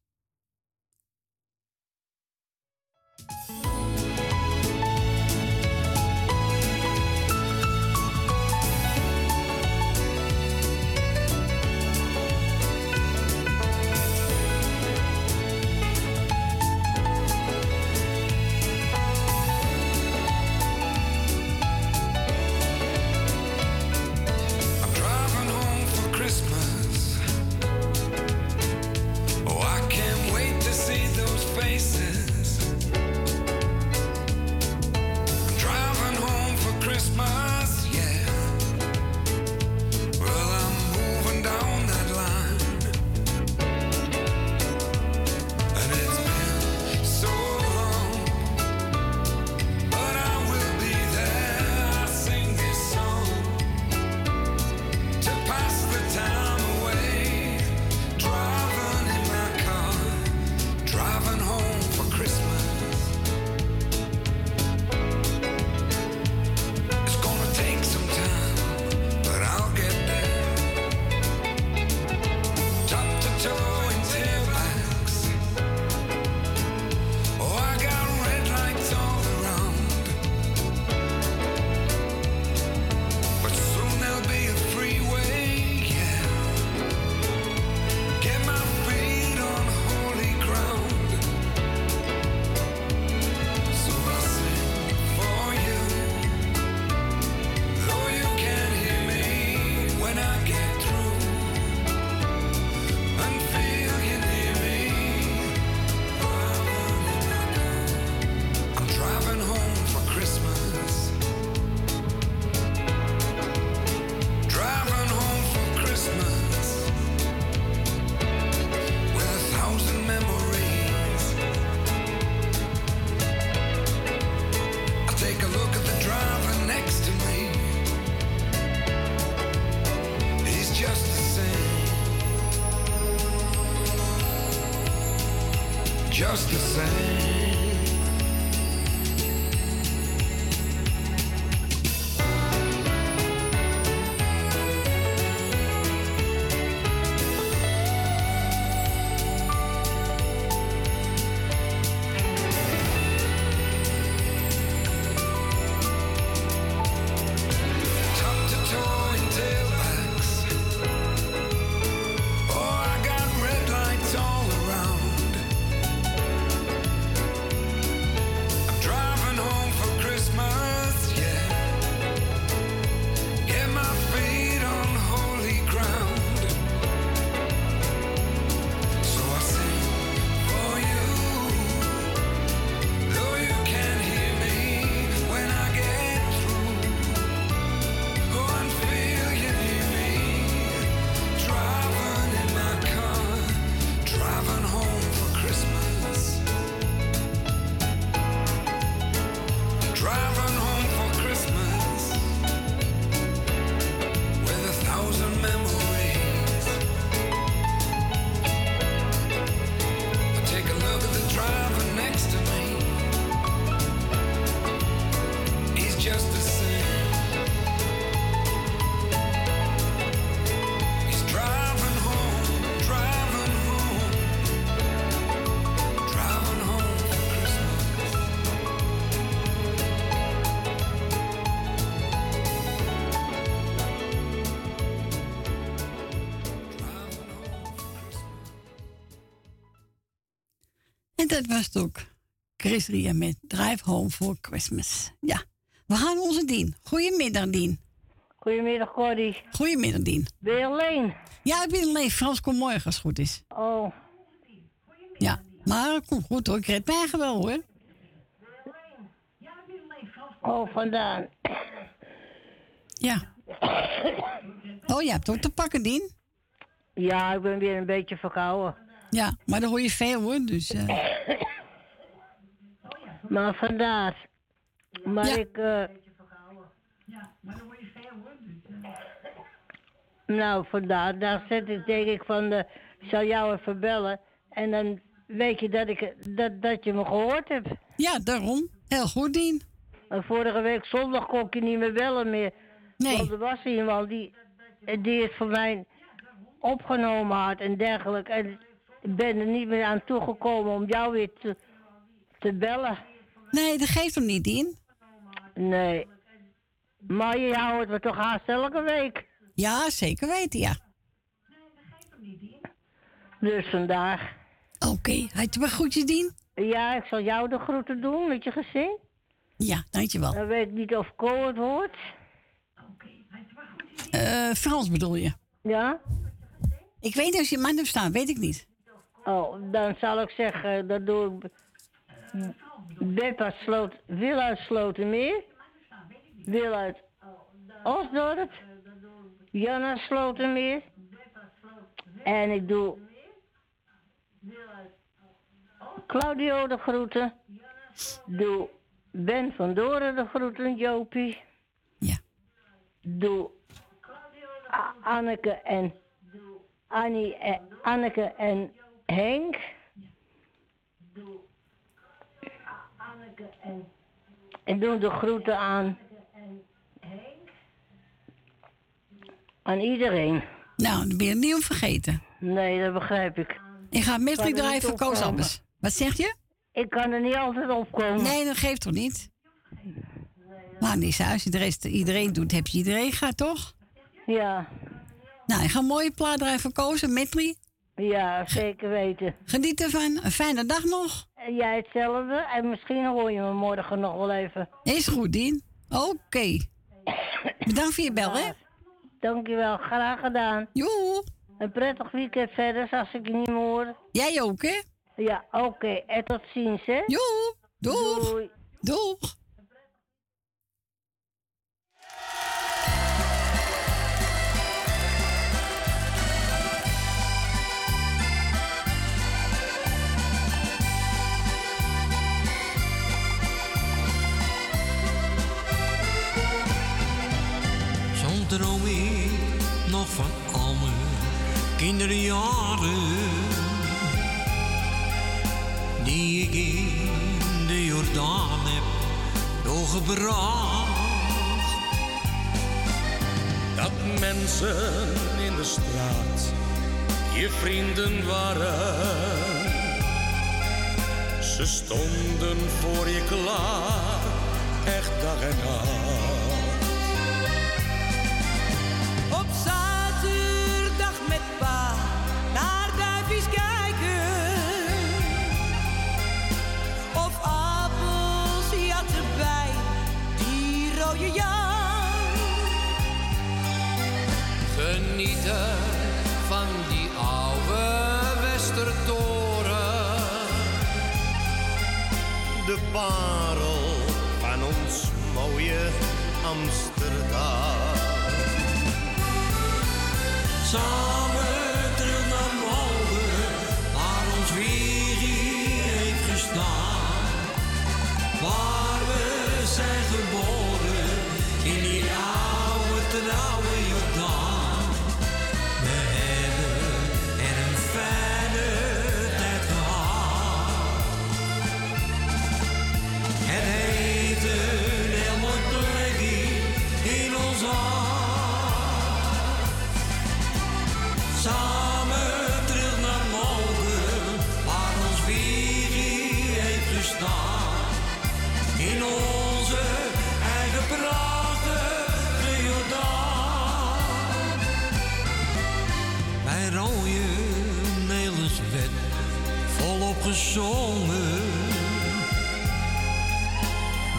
dat was het ook. Chris Ria met Drive Home for Christmas. Ja, we gaan onze Dien. Goedemiddag, Dien. Goedemiddag, Corrie. Goedemiddag, Dien. Ben je alleen? Ja, ik ben alleen. Frans komt morgen als het goed is. Oh. Ja, maar komt goed hoor. Ik red mij wel hoor. Oh, vandaan. Ja. Oh, je hebt ook te pakken, Dien. Ja, ik ben weer een beetje verkouden. Ja, maar dan hoor je veel hoor. Dus, uh... Maar vandaag. Maar ik. Uh... Ja, maar dan hoor je veel. Dus. Nou, vandaag. Daar zit ik denk ik van. De, ik zal jou even bellen. En dan weet je dat, ik, dat, dat je me gehoord hebt. Ja, daarom. Heel goed, Dien. Vorige week zondag kon ik je niet meer bellen meer. Nee. Want er was iemand die, die het voor mij opgenomen had en dergelijke. En ik ben er niet meer aan toegekomen om jou weer te, te bellen. Nee, dat geeft hem niet, Dien. Nee. Maar je houdt me toch haast elke week. Ja, zeker weten, ja. Dus vandaag. Oké, had je maar groetjes, Dien? Ja, ik zal jou de groeten doen met je gezin. Ja, dankjewel. Dan weet ik niet of Ko het hoort. Eh Frans bedoel je? Ja? Ik weet niet of je man hebt staan, weet ik niet. Oh, dan zal ik zeggen, dat doe ik. Beppa Sloot, wil uit Slotermeer. Wil uit Osdorp. Janna Slotermeer. En ik doe Claudio de groeten. Doe Ben van Doren de groeten, Jopie. Ja. Doe A- Anneke en Annie en Anneke en Henk. En doe de groeten aan. Aan iedereen. Nou, dan ben je niet om vergeten. Nee, dat begrijp ik. Ik ga niet draaien voor Koos. Wat zeg je? Ik kan er niet altijd opkomen. Nee, dat geeft toch niet? Maar niet zo, als je de rest iedereen doet, heb je iedereen gehad, toch? Ja. Nou, ik ga een mooie plaat draaien voor Koos en Metri. Ja, zeker weten. Geniet ervan. Een fijne dag nog. En jij hetzelfde. En misschien hoor je me morgen nog wel even. Is goed, Dien. Oké. Bedankt voor je bel, hè? Dankjewel, graag gedaan. Joe. Een prettig weekend verder, als ik je niet meer hoor. Jij ook, hè? Ja, oké. En tot ziens, hè? Joe. Doeg. Doei. Doeg. Droom ik nog van al mijn kinderjaren. Die ik in de Jordaan heb doorgebracht. Dat mensen in de straat je vrienden waren. Ze stonden voor je klaar, echt dag en nacht. Genieten van die oude Westertoren. De parel van ons mooie Amsterdam. Gezongen.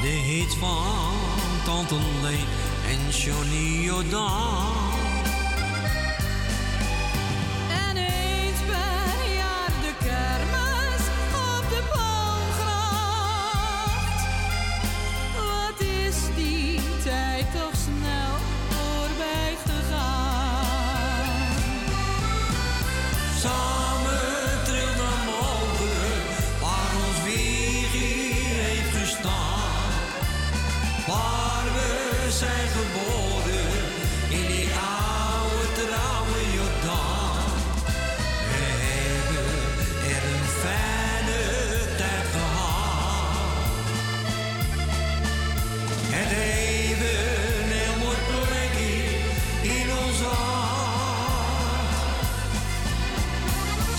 De hit van Tante Lee en Johnny Jordaan.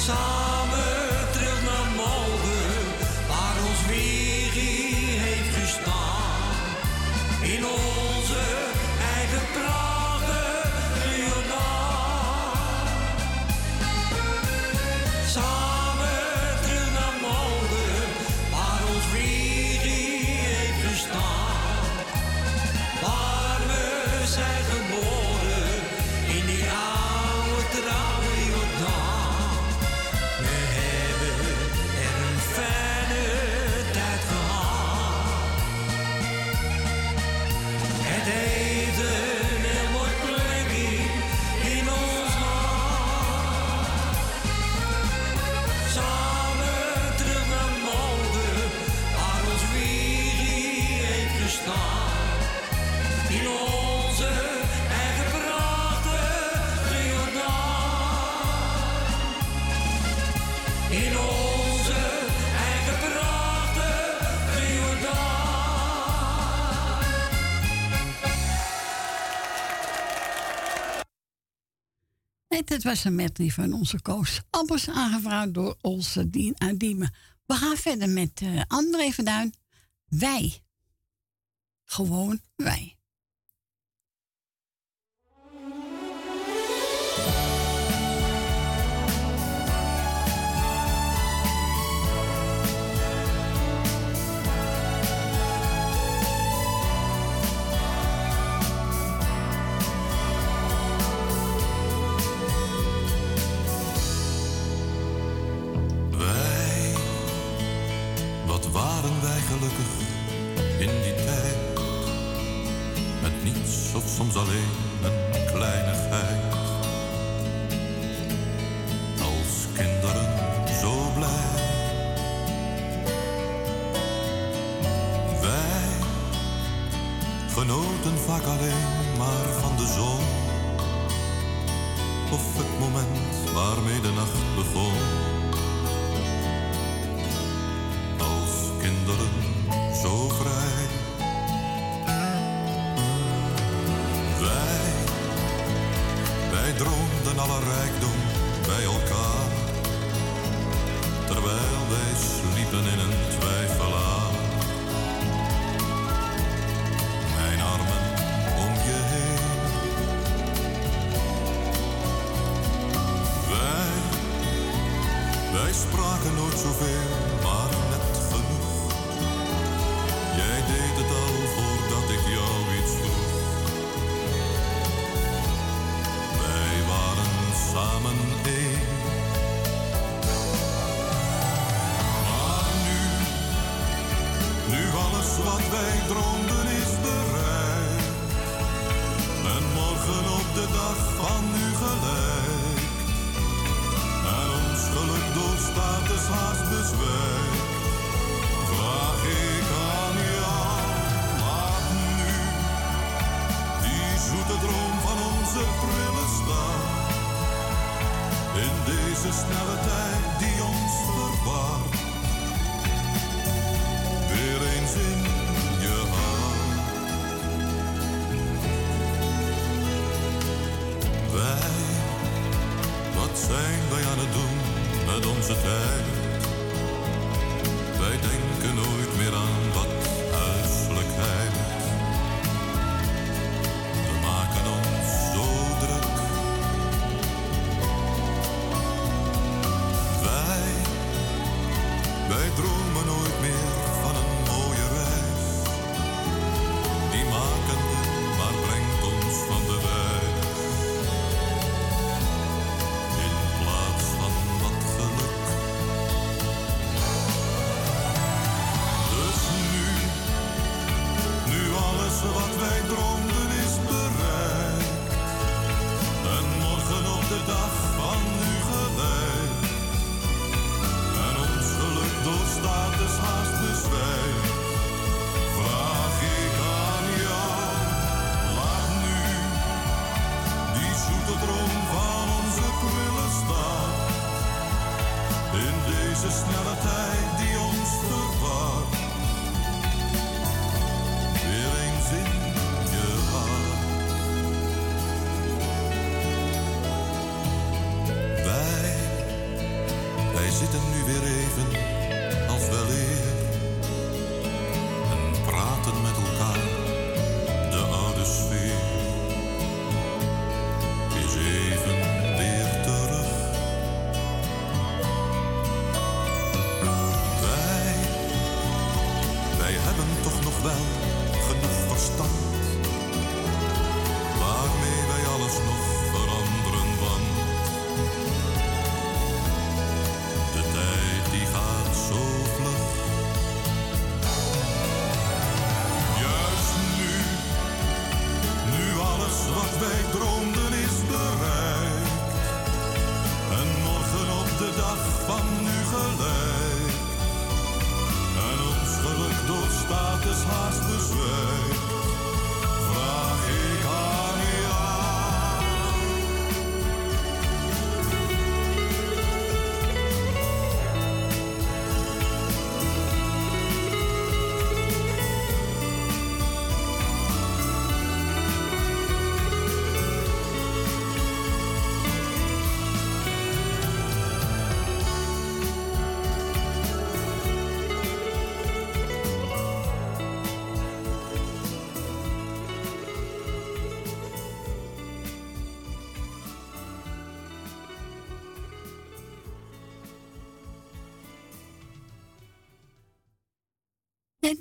song. Het was een medley van onze koos. anders aangevraagd door onze Dien Adiemen. Diemen. We gaan verder met uh, André Verduin. Wij. Gewoon wij. wij gelukkig in die tijd. Met niets of soms alleen een kleinigheid. Als kinderen zo blij. Wij genoten vaak alleen maar van de zon. Of het moment waarmee de nacht begon.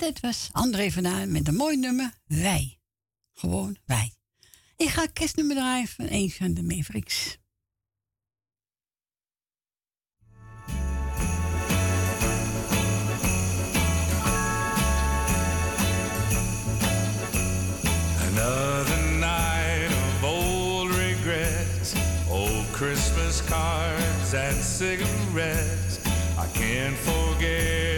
dit was André van Duin met een mooi nummer. Wij. Gewoon wij. Ik ga kerstnummer draaien van een van de Mavericks. Another night of old regrets, old Christmas cards and cigarettes. I can't forget.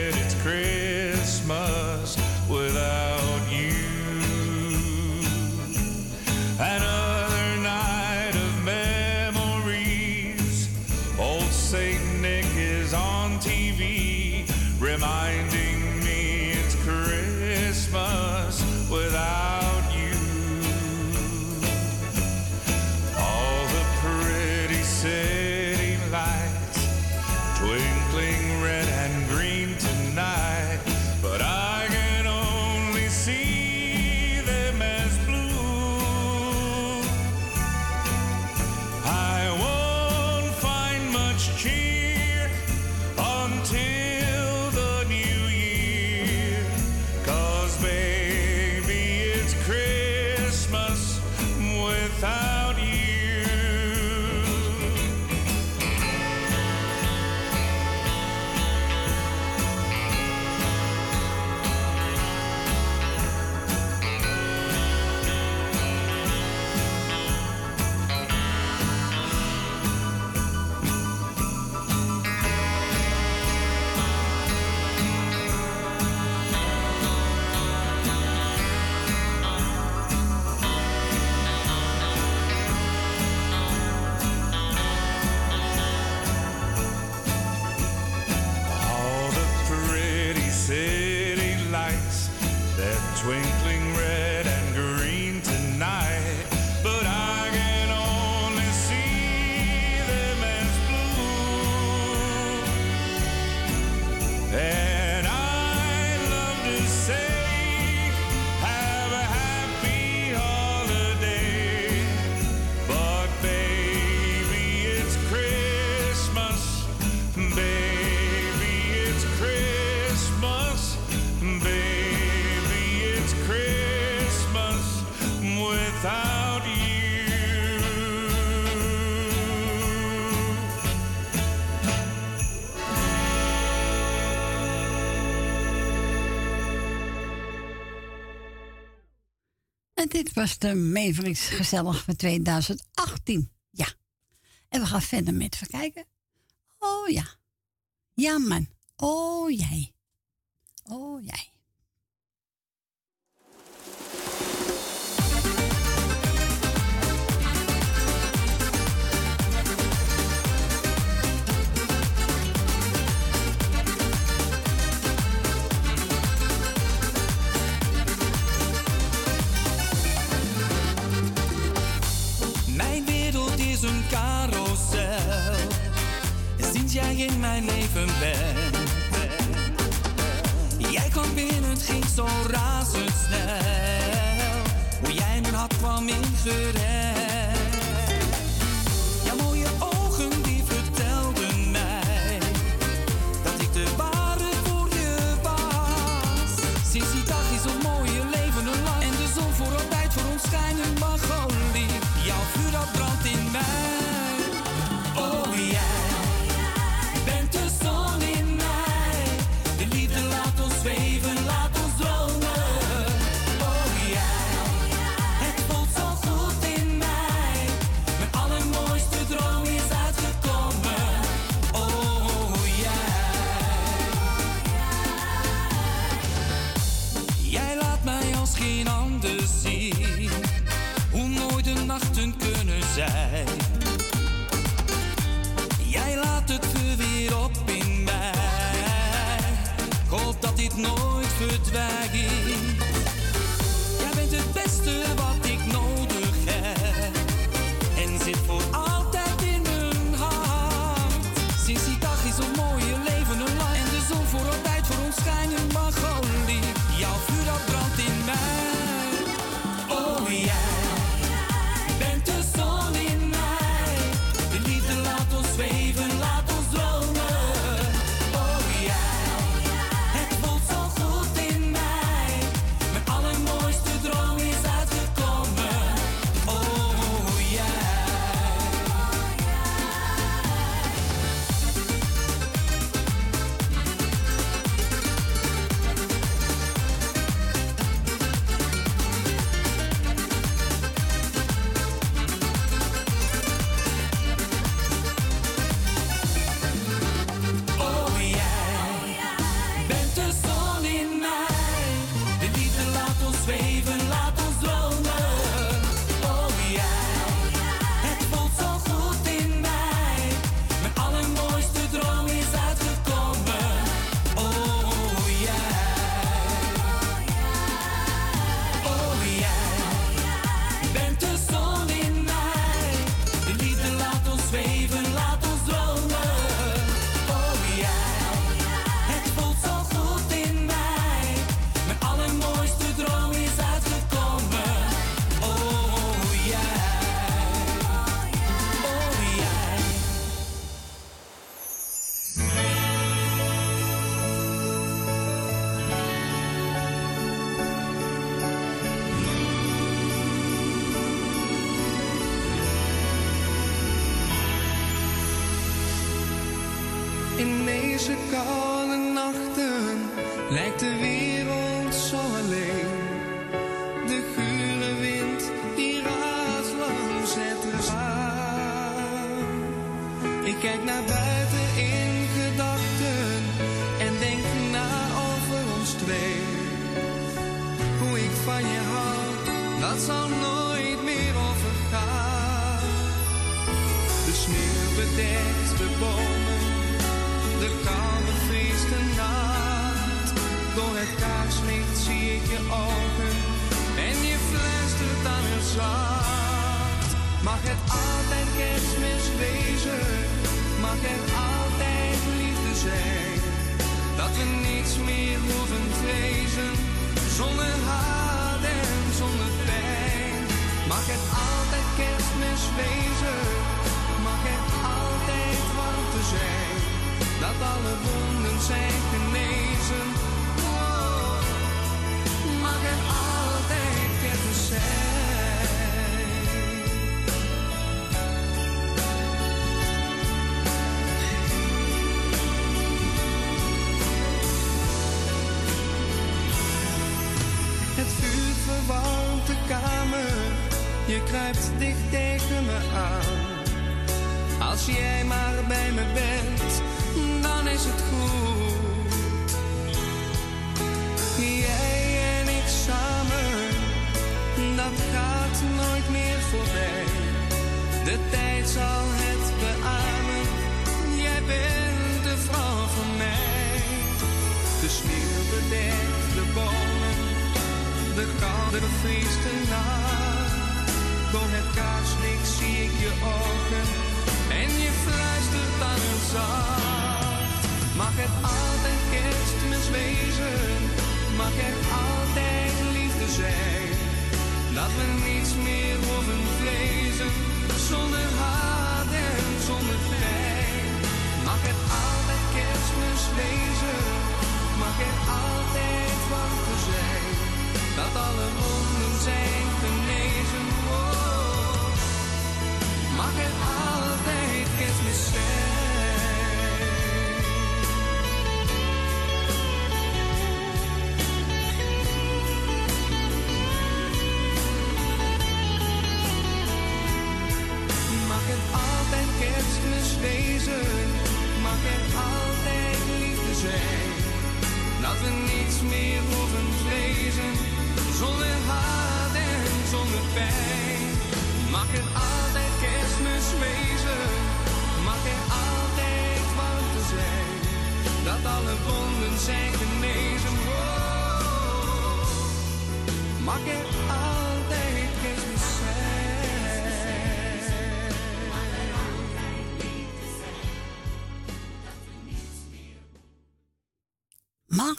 was de Mavericks van 2018. Ja. En we gaan verder met verkijken. Oh ja. Ja man. Oh jij. Oh jij. jij in mijn leven bent. Jij kwam binnen, het ging zo razendsnel. Hoe jij mijn hart kwam ingerend.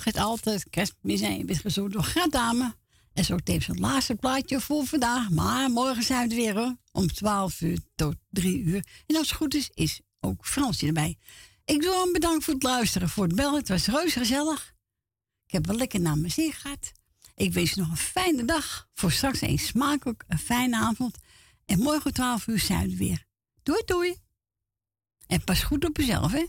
Het altijd kerstmis en je bent gezond door gaat dame. En zo tevens het laatste plaatje voor vandaag. Maar morgen zijn we weer. Om 12 uur tot 3 uur. En als het goed is, is ook Fransje erbij. Ik doe hem bedankt voor het luisteren, voor het bellen. Het was reuze gezellig. Ik heb wel lekker naar mijn zin gehad. Ik wens je nog een fijne dag. Voor straks een smakelijk, een fijne avond. En morgen 12 uur zijn we weer. Doei doei. En pas goed op jezelf, hè.